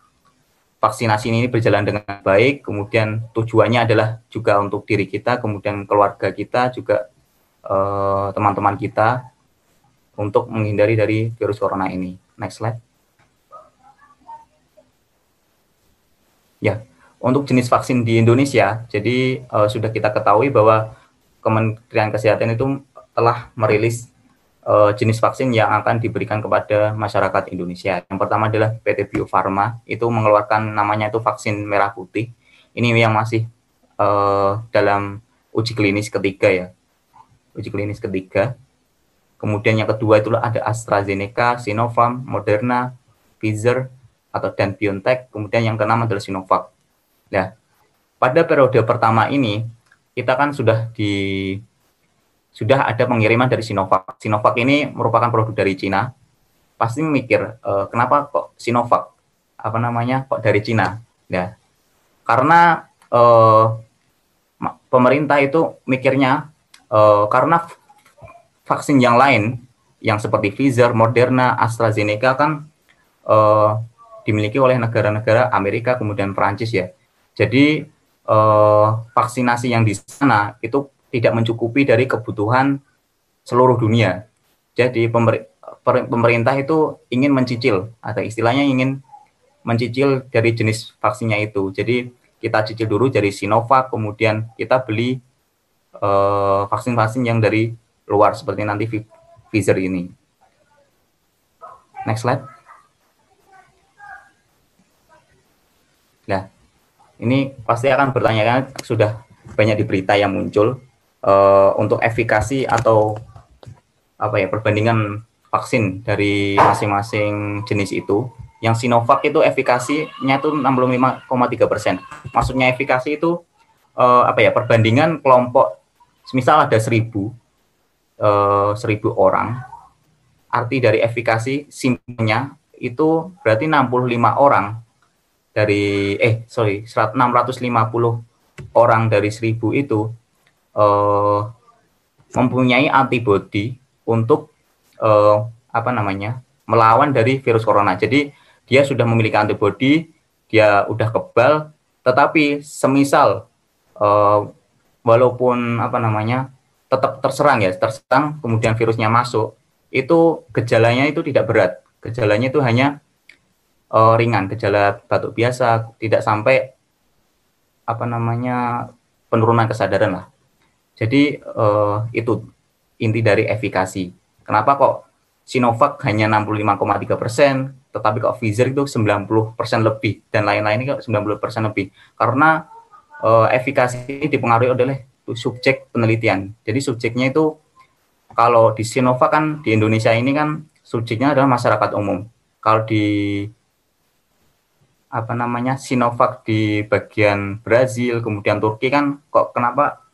vaksinasi ini berjalan dengan baik, kemudian tujuannya adalah juga untuk diri kita, kemudian keluarga kita, juga eh, teman-teman uh, kita, untuk menghindari dari virus corona ini. Next slide. Ya, untuk jenis vaksin di Indonesia, jadi uh, sudah kita ketahui bahwa Kementerian Kesehatan itu telah merilis uh, jenis vaksin yang akan diberikan kepada masyarakat Indonesia. Yang pertama adalah PT Bio Farma, itu mengeluarkan namanya itu vaksin merah putih. Ini yang masih uh, dalam uji klinis ketiga ya, uji klinis ketiga. Kemudian yang kedua itu ada AstraZeneca, Sinovac, Moderna, Pfizer, atau dan BioNTech. Kemudian yang keenam adalah Sinovac. Nah, pada periode pertama ini kita kan sudah di sudah ada pengiriman dari Sinovac. Sinovac ini merupakan produk dari Cina. Pasti mikir e, kenapa kok Sinovac apa namanya kok dari Cina? Ya, karena e, pemerintah itu mikirnya e, karena vaksin yang lain yang seperti Pfizer, Moderna, AstraZeneca kan uh, dimiliki oleh negara-negara Amerika kemudian Perancis ya. Jadi uh, vaksinasi yang di sana itu tidak mencukupi dari kebutuhan seluruh dunia. Jadi pemer pemerintah itu ingin mencicil, ada istilahnya ingin mencicil dari jenis vaksinnya itu. Jadi kita cicil dulu dari Sinovac, kemudian kita beli vaksin-vaksin uh, yang dari luar seperti nanti Pfizer ini. Next slide. Nah, ini pasti akan bertanya kan sudah banyak di berita yang muncul uh, untuk efikasi atau apa ya perbandingan vaksin dari masing-masing jenis itu. Yang Sinovac itu efikasinya itu 65,3 persen. Maksudnya efikasi itu uh, apa ya perbandingan kelompok, misal ada seribu Eh, seribu orang, arti dari efikasi simpelnya itu berarti 65 orang dari eh sorry 650 orang dari 1000 itu uh, mempunyai antibodi untuk uh, apa namanya melawan dari virus corona. Jadi dia sudah memiliki antibodi, dia udah kebal, tetapi semisal uh, walaupun apa namanya tetap terserang ya, terserang kemudian virusnya masuk, itu gejalanya itu tidak berat. Gejalanya itu hanya uh, ringan, gejala batuk biasa, tidak sampai apa namanya penurunan kesadaran lah. Jadi uh, itu inti dari efikasi. Kenapa kok Sinovac hanya 65,3 persen, tetapi kok Pfizer itu 90 persen lebih dan lain-lain kok 90 persen lebih? Karena uh, efikasi ini dipengaruhi oleh subjek penelitian. Jadi subjeknya itu kalau di Sinovac kan di Indonesia ini kan subjeknya adalah masyarakat umum. Kalau di apa namanya Sinovac di bagian Brazil, kemudian Turki kan kok kenapa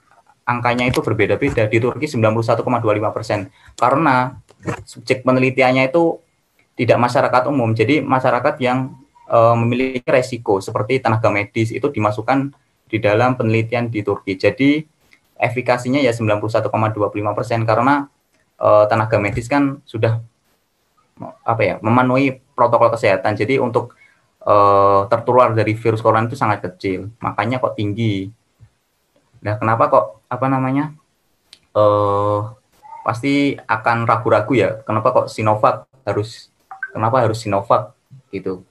angkanya itu berbeda-beda di Turki 91,25 persen karena subjek penelitiannya itu tidak masyarakat umum, jadi masyarakat yang e, memiliki resiko seperti tenaga medis itu dimasukkan di dalam penelitian di Turki. Jadi efikasinya ya 91,25 persen karena uh, tenaga medis kan sudah apa ya memenuhi protokol kesehatan. Jadi untuk uh, tertular dari virus corona itu sangat kecil, makanya kok tinggi. Nah, kenapa kok apa namanya? Uh, pasti akan ragu-ragu ya. Kenapa kok Sinovac harus kenapa harus Sinovac gitu?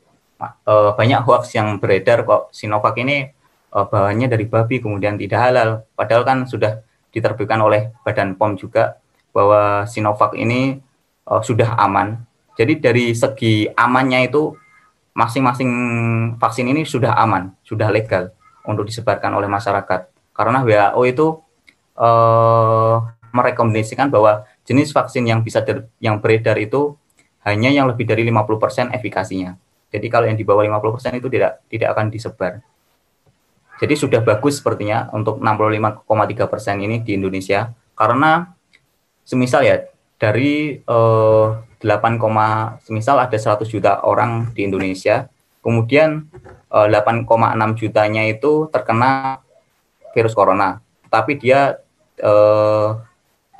Uh, banyak hoax yang beredar kok Sinovac ini uh, bahannya dari babi kemudian tidak halal. Padahal kan sudah diterbitkan oleh Badan POM juga bahwa Sinovac ini uh, sudah aman. Jadi dari segi amannya itu masing-masing vaksin ini sudah aman, sudah legal untuk disebarkan oleh masyarakat. Karena WHO itu uh, merekomendasikan bahwa jenis vaksin yang bisa yang beredar itu hanya yang lebih dari 50% efikasinya. Jadi kalau yang di bawah 50% itu tidak tidak akan disebar. Jadi sudah bagus sepertinya untuk 65,3 persen ini di Indonesia karena semisal ya dari eh, 8, semisal ada 100 juta orang di Indonesia, kemudian eh, 8,6 jutanya itu terkena virus corona, tapi dia eh,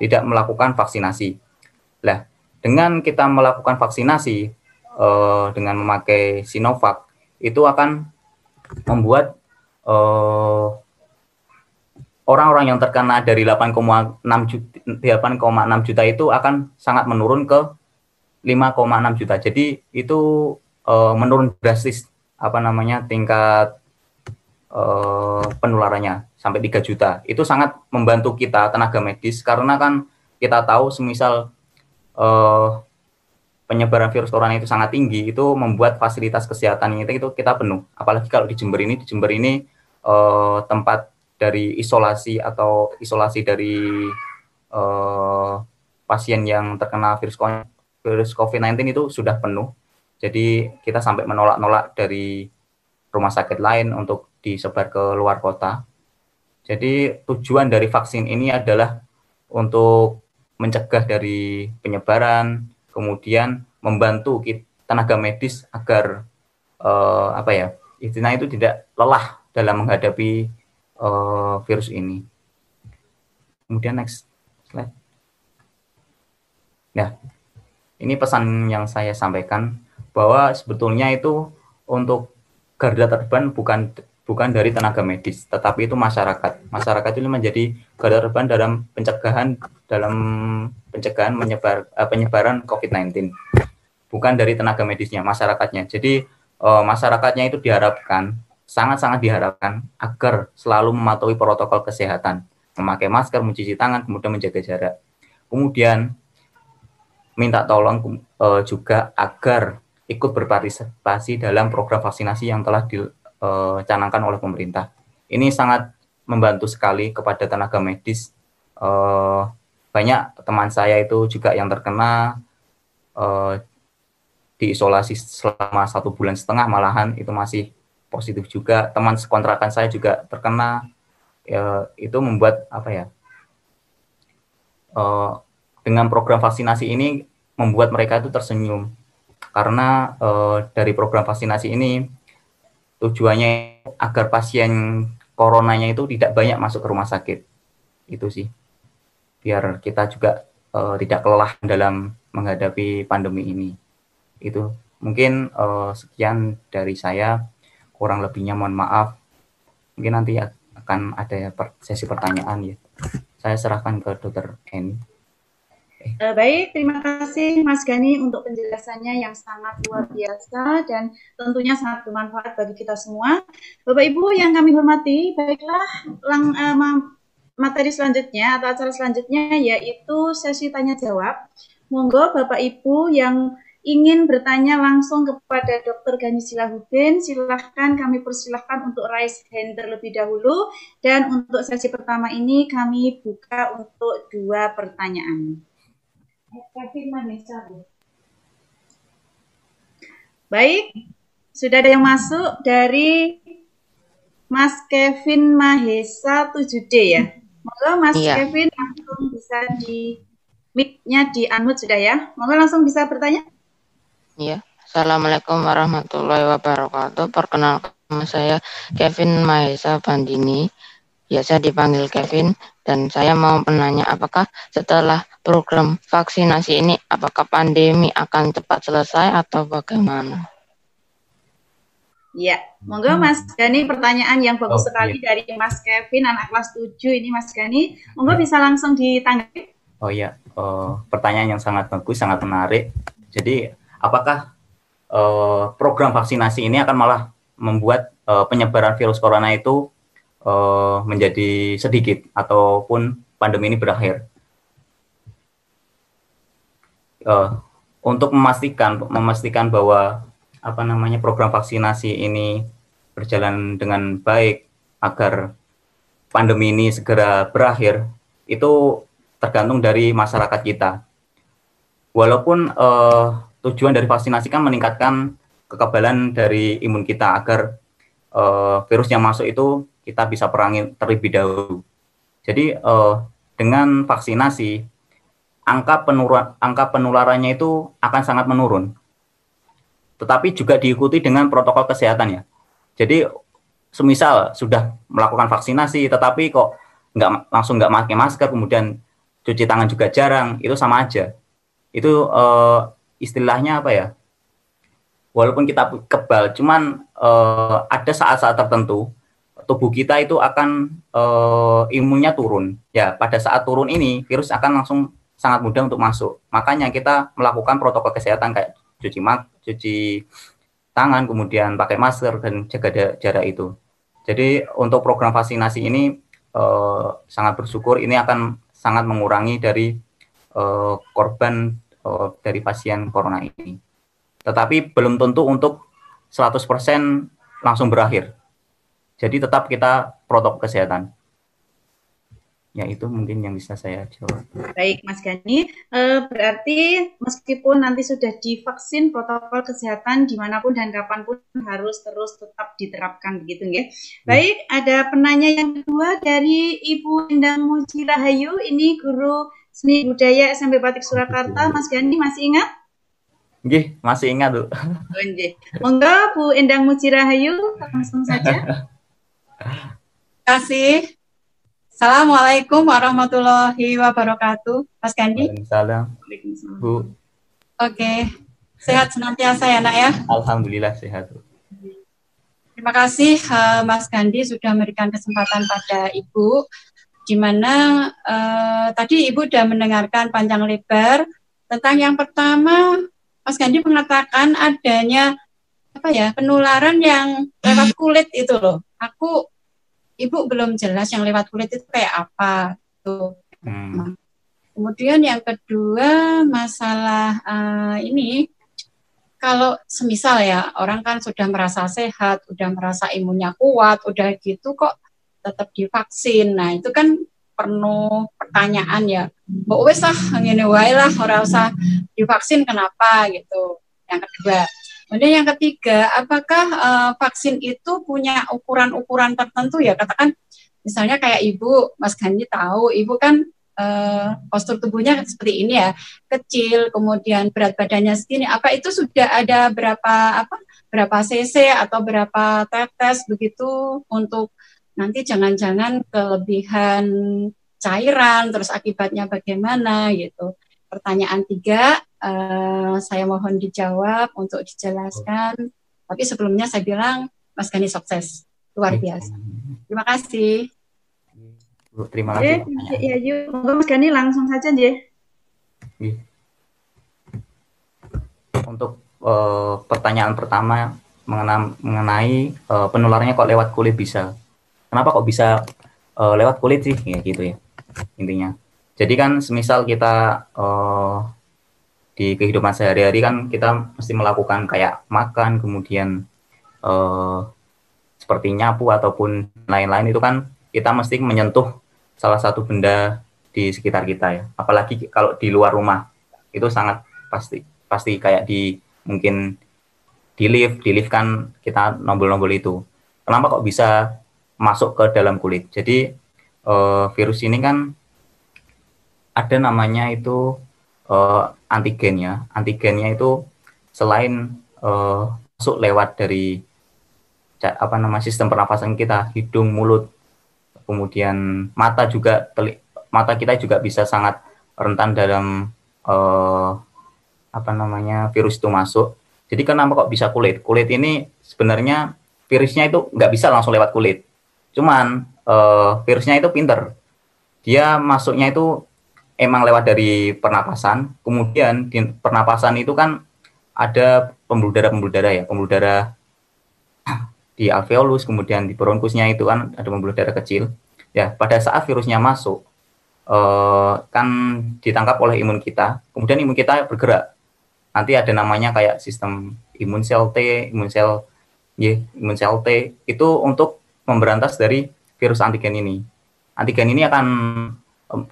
tidak melakukan vaksinasi. Lah, dengan kita melakukan vaksinasi eh, dengan memakai Sinovac itu akan membuat uh, orang-orang yang terkena dari 8,6 juta, 8,6 juta itu akan sangat menurun ke 5,6 juta. Jadi itu uh, menurun drastis apa namanya tingkat uh, penularannya sampai 3 juta. Itu sangat membantu kita tenaga medis karena kan kita tahu semisal uh, penyebaran virus corona itu sangat tinggi, itu membuat fasilitas kesehatan itu, itu kita penuh. Apalagi kalau di Jember ini, di Jember ini uh, tempat dari isolasi atau isolasi dari uh, pasien yang terkena virus virus COVID-19 itu sudah penuh. Jadi kita sampai menolak-nolak dari rumah sakit lain untuk disebar ke luar kota. Jadi tujuan dari vaksin ini adalah untuk mencegah dari penyebaran, kemudian membantu tenaga medis agar uh, apa ya istilah itu tidak lelah dalam menghadapi uh, virus ini. Kemudian next slide. Nah, ini pesan yang saya sampaikan bahwa sebetulnya itu untuk garda terdepan bukan bukan dari tenaga medis, tetapi itu masyarakat. Masyarakat itu menjadi garda terdepan dalam pencegahan dalam pencegahan menyebar uh, penyebaran COVID-19. Bukan dari tenaga medisnya, masyarakatnya. Jadi uh, masyarakatnya itu diharapkan sangat-sangat diharapkan agar selalu mematuhi protokol kesehatan, memakai masker, mencuci tangan, kemudian menjaga jarak. Kemudian minta tolong uh, juga agar ikut berpartisipasi dalam program vaksinasi yang telah dicanangkan oleh pemerintah. Ini sangat membantu sekali kepada tenaga medis. Uh, banyak teman saya itu juga yang terkena uh, diisolasi selama satu bulan setengah malahan itu masih positif juga teman sekontrakan saya juga terkena ya, itu membuat apa ya uh, dengan program vaksinasi ini membuat mereka itu tersenyum. Karena uh, dari program vaksinasi ini tujuannya agar pasien coronanya itu tidak banyak masuk ke rumah sakit. Itu sih. Biar kita juga uh, tidak kelelahan dalam menghadapi pandemi ini. Itu. Mungkin uh, sekian dari saya. Kurang lebihnya mohon maaf. Mungkin nanti akan ada sesi pertanyaan ya. Saya serahkan ke dokter Eni uh, baik terima kasih Mas Gani untuk penjelasannya yang sangat luar biasa dan tentunya sangat bermanfaat bagi kita semua Bapak Ibu yang kami hormati baiklah lang, uh, materi selanjutnya atau acara selanjutnya yaitu sesi tanya jawab monggo Bapak Ibu yang ingin bertanya langsung kepada Dr. Gani Silahudin, silahkan kami persilahkan untuk raise hand terlebih dahulu. Dan untuk sesi pertama ini kami buka untuk dua pertanyaan. Baik, sudah ada yang masuk dari Mas Kevin Mahesa 7D ya. Moga Mas iya. Kevin langsung bisa di mic-nya di unmute sudah ya. Moga langsung bisa bertanya. Ya, Assalamualaikum warahmatullahi wabarakatuh. Perkenalkan nama saya Kevin Mahesa Bandini. Biasa dipanggil Kevin dan saya mau menanya apakah setelah program vaksinasi ini apakah pandemi akan cepat selesai atau bagaimana? Ya, monggo Mas Gani pertanyaan yang bagus Oh, sekali dari Mas Kevin anak kelas 7 ini Mas Gani. Monggo bisa langsung ditanggapi. Oh iya, eh, pertanyaan yang sangat bagus, sangat menarik. Jadi, apakah eh, program vaksinasi ini akan malah membuat eh, penyebaran virus corona itu eh, menjadi sedikit ataupun pandemi ini berakhir? Eh, untuk memastikan memastikan bahwa apa namanya program vaksinasi ini berjalan dengan baik agar pandemi ini segera berakhir itu tergantung dari masyarakat kita. Walaupun eh, tujuan dari vaksinasi kan meningkatkan kekebalan dari imun kita agar eh, virus yang masuk itu kita bisa perangi terlebih dahulu. Jadi eh, dengan vaksinasi angka penurun angka penularannya itu akan sangat menurun. Tetapi juga diikuti dengan protokol kesehatan ya. Jadi semisal sudah melakukan vaksinasi tetapi kok nggak langsung nggak pakai masker kemudian cuci tangan juga jarang itu sama aja itu eh, istilahnya apa ya walaupun kita kebal cuman eh, ada saat-saat tertentu tubuh kita itu akan eh, imunnya turun ya pada saat turun ini virus akan langsung sangat mudah untuk masuk makanya kita melakukan protokol kesehatan kayak cuci mak cuci tangan kemudian pakai masker dan jaga jarak itu jadi untuk program vaksinasi ini eh, sangat bersyukur ini akan sangat mengurangi dari eh, korban dari pasien corona ini. Tetapi belum tentu untuk 100% langsung berakhir. Jadi tetap kita protokol kesehatan. Ya itu mungkin yang bisa saya jawab. Baik, Mas Gani. Eh, berarti meskipun nanti sudah divaksin, protokol kesehatan di mana pun dan kapan pun harus terus tetap diterapkan begitu, ya. Baik, ada penanya yang kedua dari Ibu Endang Muji Rahayu. Ini guru seni budaya SMP Batik Surakarta. Mas Gani masih ingat? Nggih, masih ingat, Bu. Oh, nggih. Monggo Bu Endang Muji Rahayu langsung saja. kasih. Assalamualaikum warahmatullahi wabarakatuh. Mas Gandhi. Waalaikumsalam. Bu. Oke. Sehat senantiasa ya, Nak ya. Alhamdulillah sehat, Bu. Terima kasih eh, Mas Gandhi sudah memberikan kesempatan pada Ibu di mana eh, tadi Ibu sudah mendengarkan panjang lebar tentang yang pertama Mas Gandhi mengatakan adanya apa ya penularan yang lewat kulit itu loh. Aku Ibu belum jelas yang lewat kulit itu kayak apa tuh. Hmm. Kemudian yang kedua masalah eh, ini kalau semisal ya orang kan sudah merasa sehat, udah merasa imunnya kuat, udah gitu kok tetap divaksin. Nah itu kan penuh pertanyaan ya. Mbok wes lah ngene wae lah ora usah divaksin kenapa gitu. Yang kedua. Kemudian yang ketiga, apakah eh, vaksin itu punya ukuran-ukuran tertentu ya? Katakan misalnya kayak Ibu, Mas Ganji tahu, Ibu kan eh, postur tubuhnya seperti ini ya, kecil, kemudian berat badannya segini. Apa itu sudah ada berapa apa berapa cc atau berapa tetes begitu untuk nanti jangan-jangan kelebihan cairan, terus akibatnya bagaimana gitu. Pertanyaan tiga, eh, saya mohon dijawab untuk dijelaskan. Tapi sebelumnya saya bilang Mas Gani sukses, luar biasa. Terima kasih. Bu, terima Oke, kasih. ya yuk, monggo Mas Gani langsung saja nggih. Iya. Untuk eh, pertanyaan pertama mengenai, mengenai eh, penularannya kok lewat kulit bisa. Kenapa kok bisa eh, lewat kulit sih? Ya gitu ya intinya. Jadi kan semisal kita eh, di kehidupan sehari-hari kan kita mesti melakukan kayak makan, kemudian eh, seperti nyapu ataupun lain-lain itu kan kita mesti menyentuh salah satu benda di sekitar kita ya. Apalagi kalau di luar rumah itu sangat pasti pasti kayak di mungkin di lift di lift kan kita nombol-nombol itu kenapa kok bisa masuk ke dalam kulit jadi eh, virus ini kan ada namanya itu eh, antigennya antigennya itu selain eh, masuk lewat dari apa nama sistem pernafasan kita hidung mulut kemudian mata juga teli- mata kita juga bisa sangat rentan dalam eh, apa namanya virus itu masuk. Jadi kenapa kok bisa kulit? Kulit ini sebenarnya virusnya itu nggak bisa langsung lewat kulit. Cuman uh, virusnya itu pinter. Dia masuknya itu emang lewat dari pernapasan. Kemudian di pernapasan itu kan ada pembuluh darah pembuluh darah ya, pembuluh darah di alveolus, kemudian di bronkusnya itu kan ada pembuluh darah kecil. Ya, pada saat virusnya masuk, uh, kan ditangkap oleh imun kita, kemudian imun kita bergerak. Nanti ada namanya kayak sistem imun sel T, imun sel Y, imun sel T itu untuk memberantas dari virus antigen ini. Antigen ini akan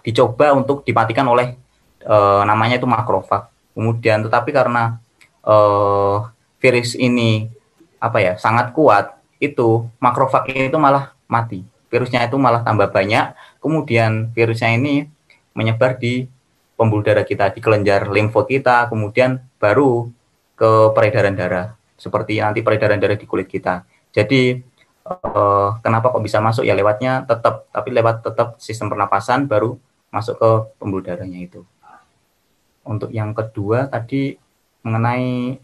dicoba untuk dimatikan oleh uh, namanya itu makrofag. Kemudian tetapi karena uh, virus ini apa ya sangat kuat, itu makrofag itu malah mati. Virusnya itu malah tambah banyak kemudian virusnya ini menyebar di pembuluh darah kita, di kelenjar limfo kita, kemudian baru ke peredaran darah, seperti nanti peredaran darah di kulit kita. Jadi eh, kenapa kok bisa masuk ya lewatnya tetap, tapi lewat tetap sistem pernapasan baru masuk ke pembuluh darahnya itu. Untuk yang kedua tadi mengenai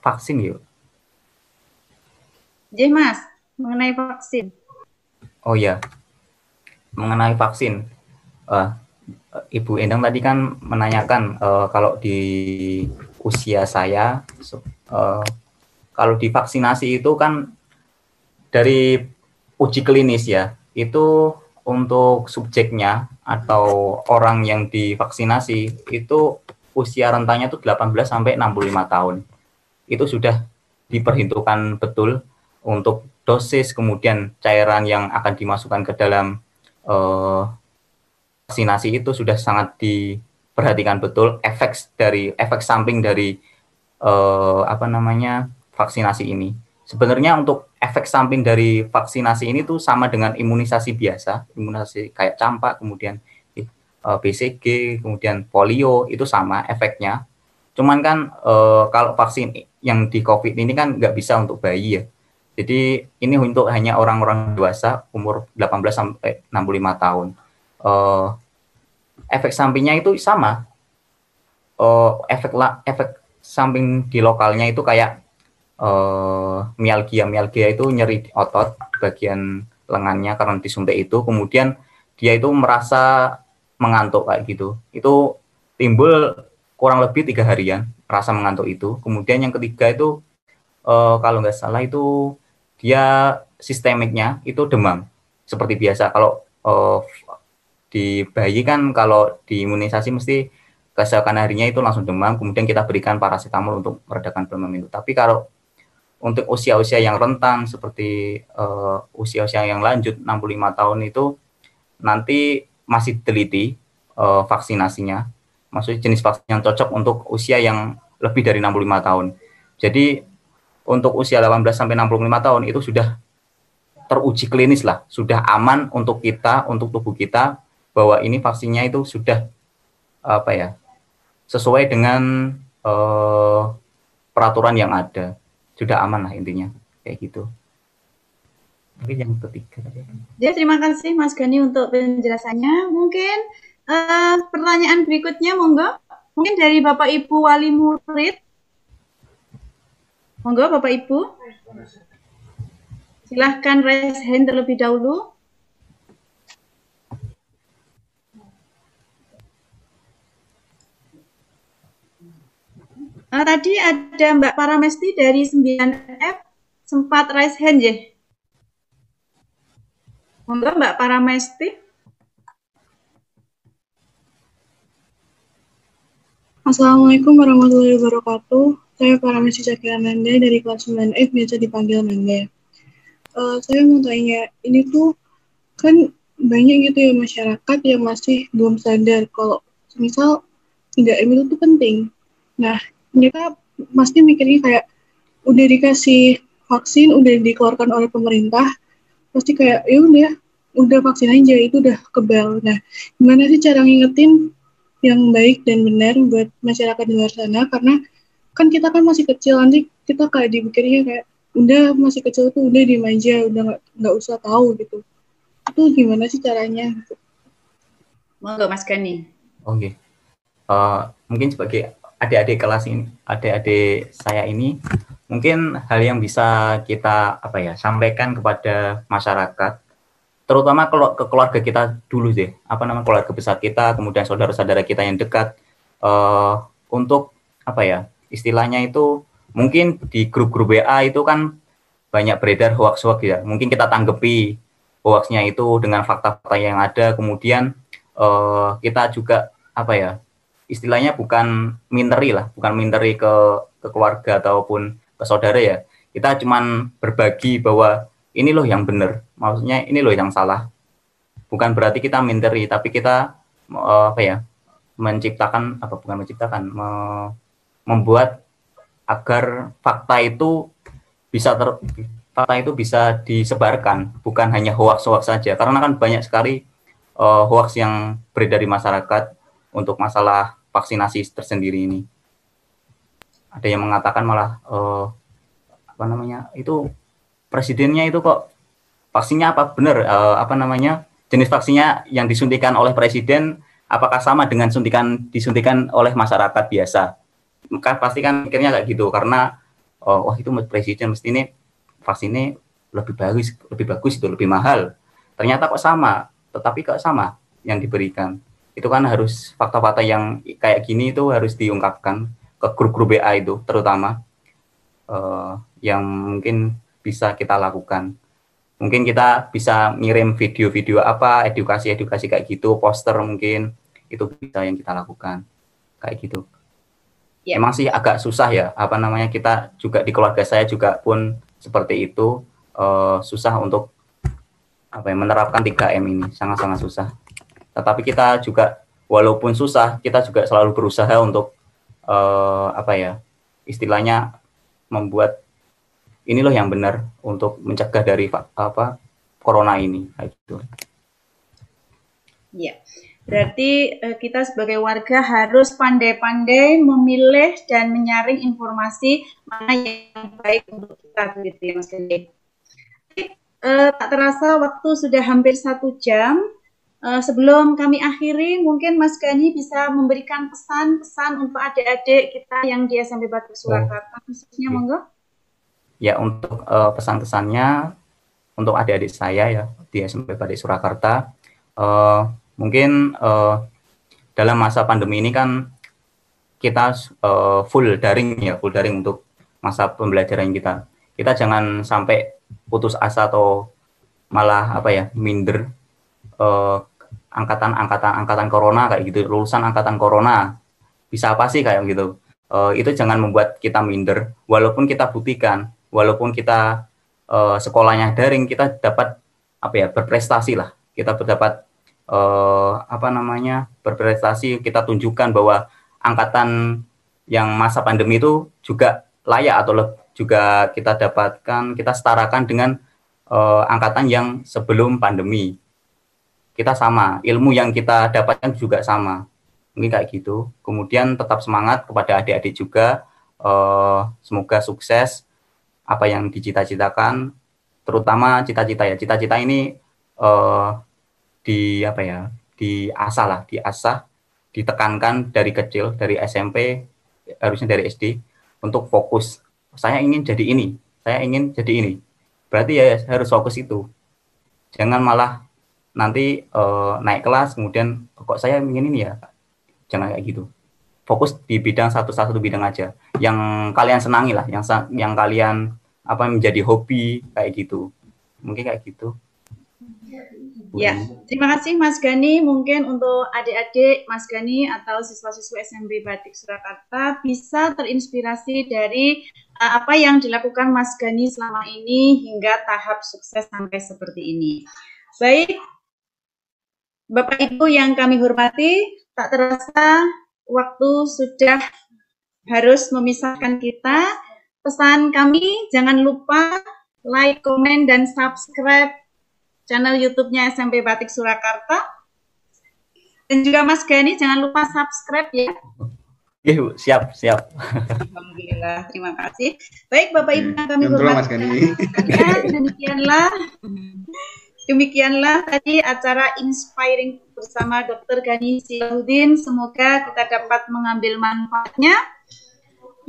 vaksin yuk. Jadi mas, mengenai vaksin. Oh ya, mengenai vaksin, uh, Ibu Endang tadi kan menanyakan uh, kalau di usia saya, uh, kalau divaksinasi itu kan dari uji klinis ya, itu untuk subjeknya atau orang yang divaksinasi itu usia rentangnya itu 18 sampai 65 tahun. Itu sudah diperhitungkan betul untuk dosis kemudian cairan yang akan dimasukkan ke dalam uh, vaksinasi itu sudah sangat diperhatikan betul efek dari efek samping dari uh, apa namanya vaksinasi ini. Sebenarnya untuk efek samping dari vaksinasi ini tuh sama dengan imunisasi biasa, imunisasi kayak campak, kemudian eh, BCG, kemudian polio itu sama efeknya. Cuman kan uh, kalau vaksin yang di COVID ini kan nggak bisa untuk bayi ya jadi ini untuk hanya orang-orang dewasa umur 18 sampai 65 tahun. Uh, efek sampingnya itu sama. Uh, efek efek samping di lokalnya itu kayak uh, mialgia. Mialgia itu nyeri otot bagian lengannya karena disuntik itu. Kemudian dia itu merasa mengantuk kayak gitu. Itu timbul kurang lebih tiga harian rasa mengantuk itu. Kemudian yang ketiga itu uh, kalau nggak salah itu dia sistemiknya itu demam seperti biasa. Kalau uh, di bayi kan kalau diimunisasi mesti keesokan harinya itu langsung demam, kemudian kita berikan paracetamol untuk meredakan demam itu. Tapi kalau untuk usia-usia yang rentan seperti uh, usia-usia yang lanjut 65 tahun itu nanti masih teliti uh, vaksinasinya. Maksudnya jenis vaksin yang cocok untuk usia yang lebih dari 65 tahun. Jadi untuk usia 18 sampai 65 tahun itu sudah teruji klinis lah, sudah aman untuk kita, untuk tubuh kita bahwa ini vaksinnya itu sudah apa ya sesuai dengan uh, peraturan yang ada, sudah aman lah intinya kayak gitu. Mungkin yang ketiga. Ya terima kasih Mas Gani untuk penjelasannya. Mungkin uh, pertanyaan berikutnya monggo, mungkin dari Bapak Ibu wali murid Monggo Bapak Ibu. Silahkan raise hand terlebih dahulu. Nah, tadi ada Mbak Paramesti dari 9F sempat raise hand ya. Monggo Mbak Paramesti. Assalamualaikum warahmatullahi wabarakatuh. Saya Paramesi Cakira Mende dari kelas 9F, biasa dipanggil Mende. Uh, saya mau tanya, ini tuh kan banyak gitu ya masyarakat yang masih belum sadar kalau misal 3M itu penting. Nah, mereka pasti mikirnya kayak udah dikasih vaksin, udah dikeluarkan oleh pemerintah, pasti kayak ya udah, udah vaksin aja itu udah kebal. Nah, gimana sih cara ngingetin yang baik dan benar buat masyarakat di luar sana karena kan kita kan masih kecil nanti kita kayak dipikirnya kayak udah masih kecil tuh udah dimanja udah nggak nggak usah tahu gitu itu gimana sih caranya monggo mas Gani oke okay. uh, eh, mungkin sebagai adik-adik kelas ini adik-adik saya ini mungkin hal yang bisa kita apa ya sampaikan kepada masyarakat terutama ke keluarga kita dulu deh apa namanya keluarga besar kita kemudian saudara-saudara kita yang dekat uh, untuk apa ya istilahnya itu mungkin di grup-grup WA itu kan banyak beredar hoax-hoax ya. Mungkin kita tanggepi hoaxnya itu dengan fakta-fakta yang ada kemudian uh, kita juga apa ya istilahnya bukan minteri lah bukan minteri ke, ke keluarga ataupun ke saudara ya. Kita cuman berbagi bahwa ini loh yang benar. Maksudnya ini loh yang salah. Bukan berarti kita minteri tapi kita uh, apa ya menciptakan apa bukan menciptakan me, membuat agar fakta itu bisa ter fakta itu bisa disebarkan bukan hanya hoax-hoax saja. Karena kan banyak sekali uh, hoax yang beredar di masyarakat untuk masalah vaksinasi tersendiri ini. Ada yang mengatakan malah uh, apa namanya itu presidennya itu kok vaksinnya apa? Benar uh, apa namanya jenis vaksinnya yang disuntikan oleh presiden apakah sama dengan suntikan disuntikan oleh masyarakat biasa? Maka pasti kan mikirnya kayak gitu karena oh, wah itu presiden mesti ini vaksinnya lebih bagus lebih bagus itu lebih mahal. Ternyata kok sama tetapi kok sama yang diberikan itu kan harus fakta-fakta yang kayak gini itu harus diungkapkan ke grup-grup BA itu terutama uh, yang mungkin bisa kita lakukan. Mungkin kita bisa ngirim video-video apa, edukasi-edukasi kayak gitu, poster mungkin itu bisa yang kita lakukan kayak gitu. Yeah. Emang sih agak susah ya, apa namanya kita juga di keluarga saya juga pun seperti itu uh, susah untuk apa ya menerapkan 3M ini sangat-sangat susah. Tetapi kita juga walaupun susah, kita juga selalu berusaha untuk uh, apa ya istilahnya membuat ini loh yang benar untuk mencegah dari apa corona ini gitu. Ya. Berarti uh, kita sebagai warga harus pandai-pandai memilih dan menyaring informasi mana yang baik untuk kita begitu ya Mas Gede. Uh, tak terasa waktu sudah hampir satu jam. Uh, sebelum kami akhiri, mungkin Mas Gani bisa memberikan pesan-pesan untuk adik-adik kita yang di SMP Batu Surakarta, oh. khususnya monggo. Ya, untuk uh, pesan-pesannya untuk adik-adik saya ya di SMP Batik Surakarta, uh, mungkin uh, dalam masa pandemi ini kan kita uh, full daring ya, full daring untuk masa pembelajaran kita. Kita jangan sampai putus asa atau malah apa ya minder uh, angkatan angkatan angkatan corona kayak gitu. Lulusan angkatan corona. Bisa apa sih kayak gitu. Uh, itu jangan membuat kita minder. Walaupun kita buktikan walaupun kita uh, sekolahnya daring kita dapat apa ya berprestasi lah. Kita dapat uh, apa namanya berprestasi kita tunjukkan bahwa angkatan yang masa pandemi itu juga layak atau juga kita dapatkan kita setarakan dengan uh, angkatan yang sebelum pandemi kita sama, ilmu yang kita dapatkan juga sama. Mungkin kayak gitu. Kemudian tetap semangat kepada adik-adik juga. Uh, semoga sukses apa yang dicita-citakan, terutama cita-cita ya. Cita-cita ini uh, di apa ya? Diasah lah, diasah, ditekankan dari kecil, dari SMP, harusnya dari SD untuk fokus. Saya ingin jadi ini, saya ingin jadi ini. Berarti ya harus fokus itu. Jangan malah nanti uh, naik kelas kemudian kok saya ingin ini ya? Jangan kayak gitu. Fokus di bidang satu satu bidang aja. Yang kalian senangi lah yang yang kalian apa menjadi hobi kayak gitu. Mungkin kayak gitu. Ya, terima kasih Mas Gani. Mungkin untuk adik-adik Mas Gani atau siswa-siswa SMP Batik Surakarta bisa terinspirasi dari uh, apa yang dilakukan Mas Gani selama ini hingga tahap sukses sampai seperti ini. Baik, Bapak Ibu yang kami hormati, tak terasa waktu sudah harus memisahkan kita. Pesan kami, jangan lupa like, komen, dan subscribe channel YouTube-nya SMP Batik Surakarta. Dan juga Mas Gani, jangan lupa subscribe ya. Iya, siap, siap. Alhamdulillah, terima kasih. Baik, Bapak Ibu yang kami hormati. Mas Gani. Demikianlah Demikianlah tadi acara inspiring bersama Dr. Gani Silahudin. Semoga kita dapat mengambil manfaatnya.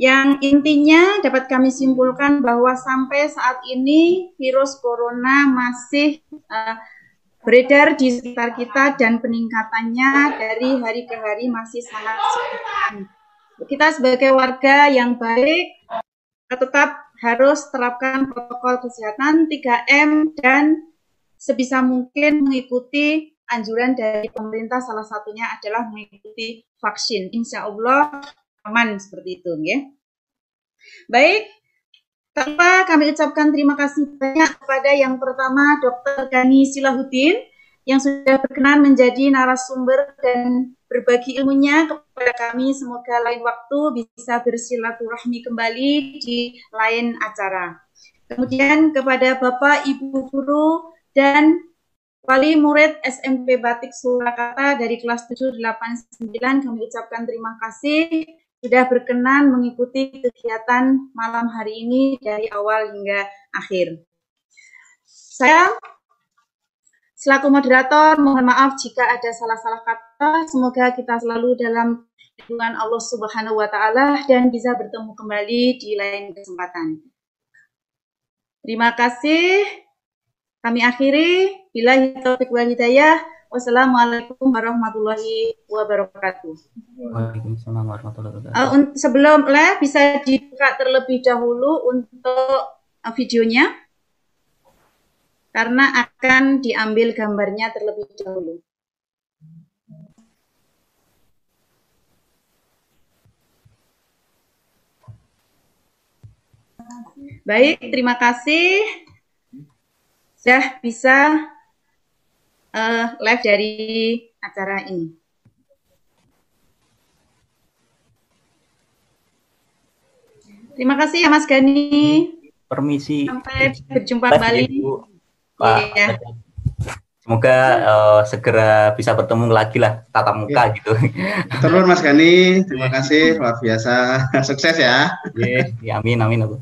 yang intinya dapat kami simpulkan bahwa sampai saat ini virus corona masih uh, beredar di sekitar kita dan peningkatannya dari hari ke hari masih sangat signifikan. Kita sebagai warga yang baik tetap harus terapkan protokol kesehatan 3M dan sebisa mungkin mengikuti anjuran dari pemerintah salah satunya adalah mengikuti vaksin. Insya Allah aman seperti itu ya. Baik, tanpa kami ucapkan terima kasih banyak kepada yang pertama Dr. Gani Silahuddin yang sudah berkenan menjadi narasumber dan berbagi ilmunya kepada kami. Semoga lain waktu bisa bersilaturahmi kembali di lain acara. Kemudian kepada Bapak, Ibu Guru, dan Wali murid SMP Batik Surakarta dari kelas 789 kami ucapkan terima kasih sudah berkenan mengikuti kegiatan malam hari ini dari awal hingga akhir. Saya selaku moderator mohon maaf jika ada salah-salah kata. Semoga kita selalu dalam lindungan Allah Subhanahu wa taala dan bisa bertemu kembali di lain kesempatan. Terima kasih. Kami akhiri bila taufiq wal hidayah. Wassalamualaikum warahmatullahi wabarakatuh. Waalaikumsalam warahmatullahi wabarakatuh. Uh, sebelum live bisa dibuka terlebih dahulu untuk uh, videonya karena akan diambil gambarnya terlebih dahulu. Baik, terima kasih. Sudah bisa uh, live dari acara ini. Terima kasih ya Mas Gani. Permisi. Sampai berjumpa kembali. Pak. Iya. Semoga uh, segera bisa bertemu lagi lah tatap muka ya. gitu. Terus Mas Gani, terima kasih luar biasa. Sukses ya. Iya, ya, amin amin aku.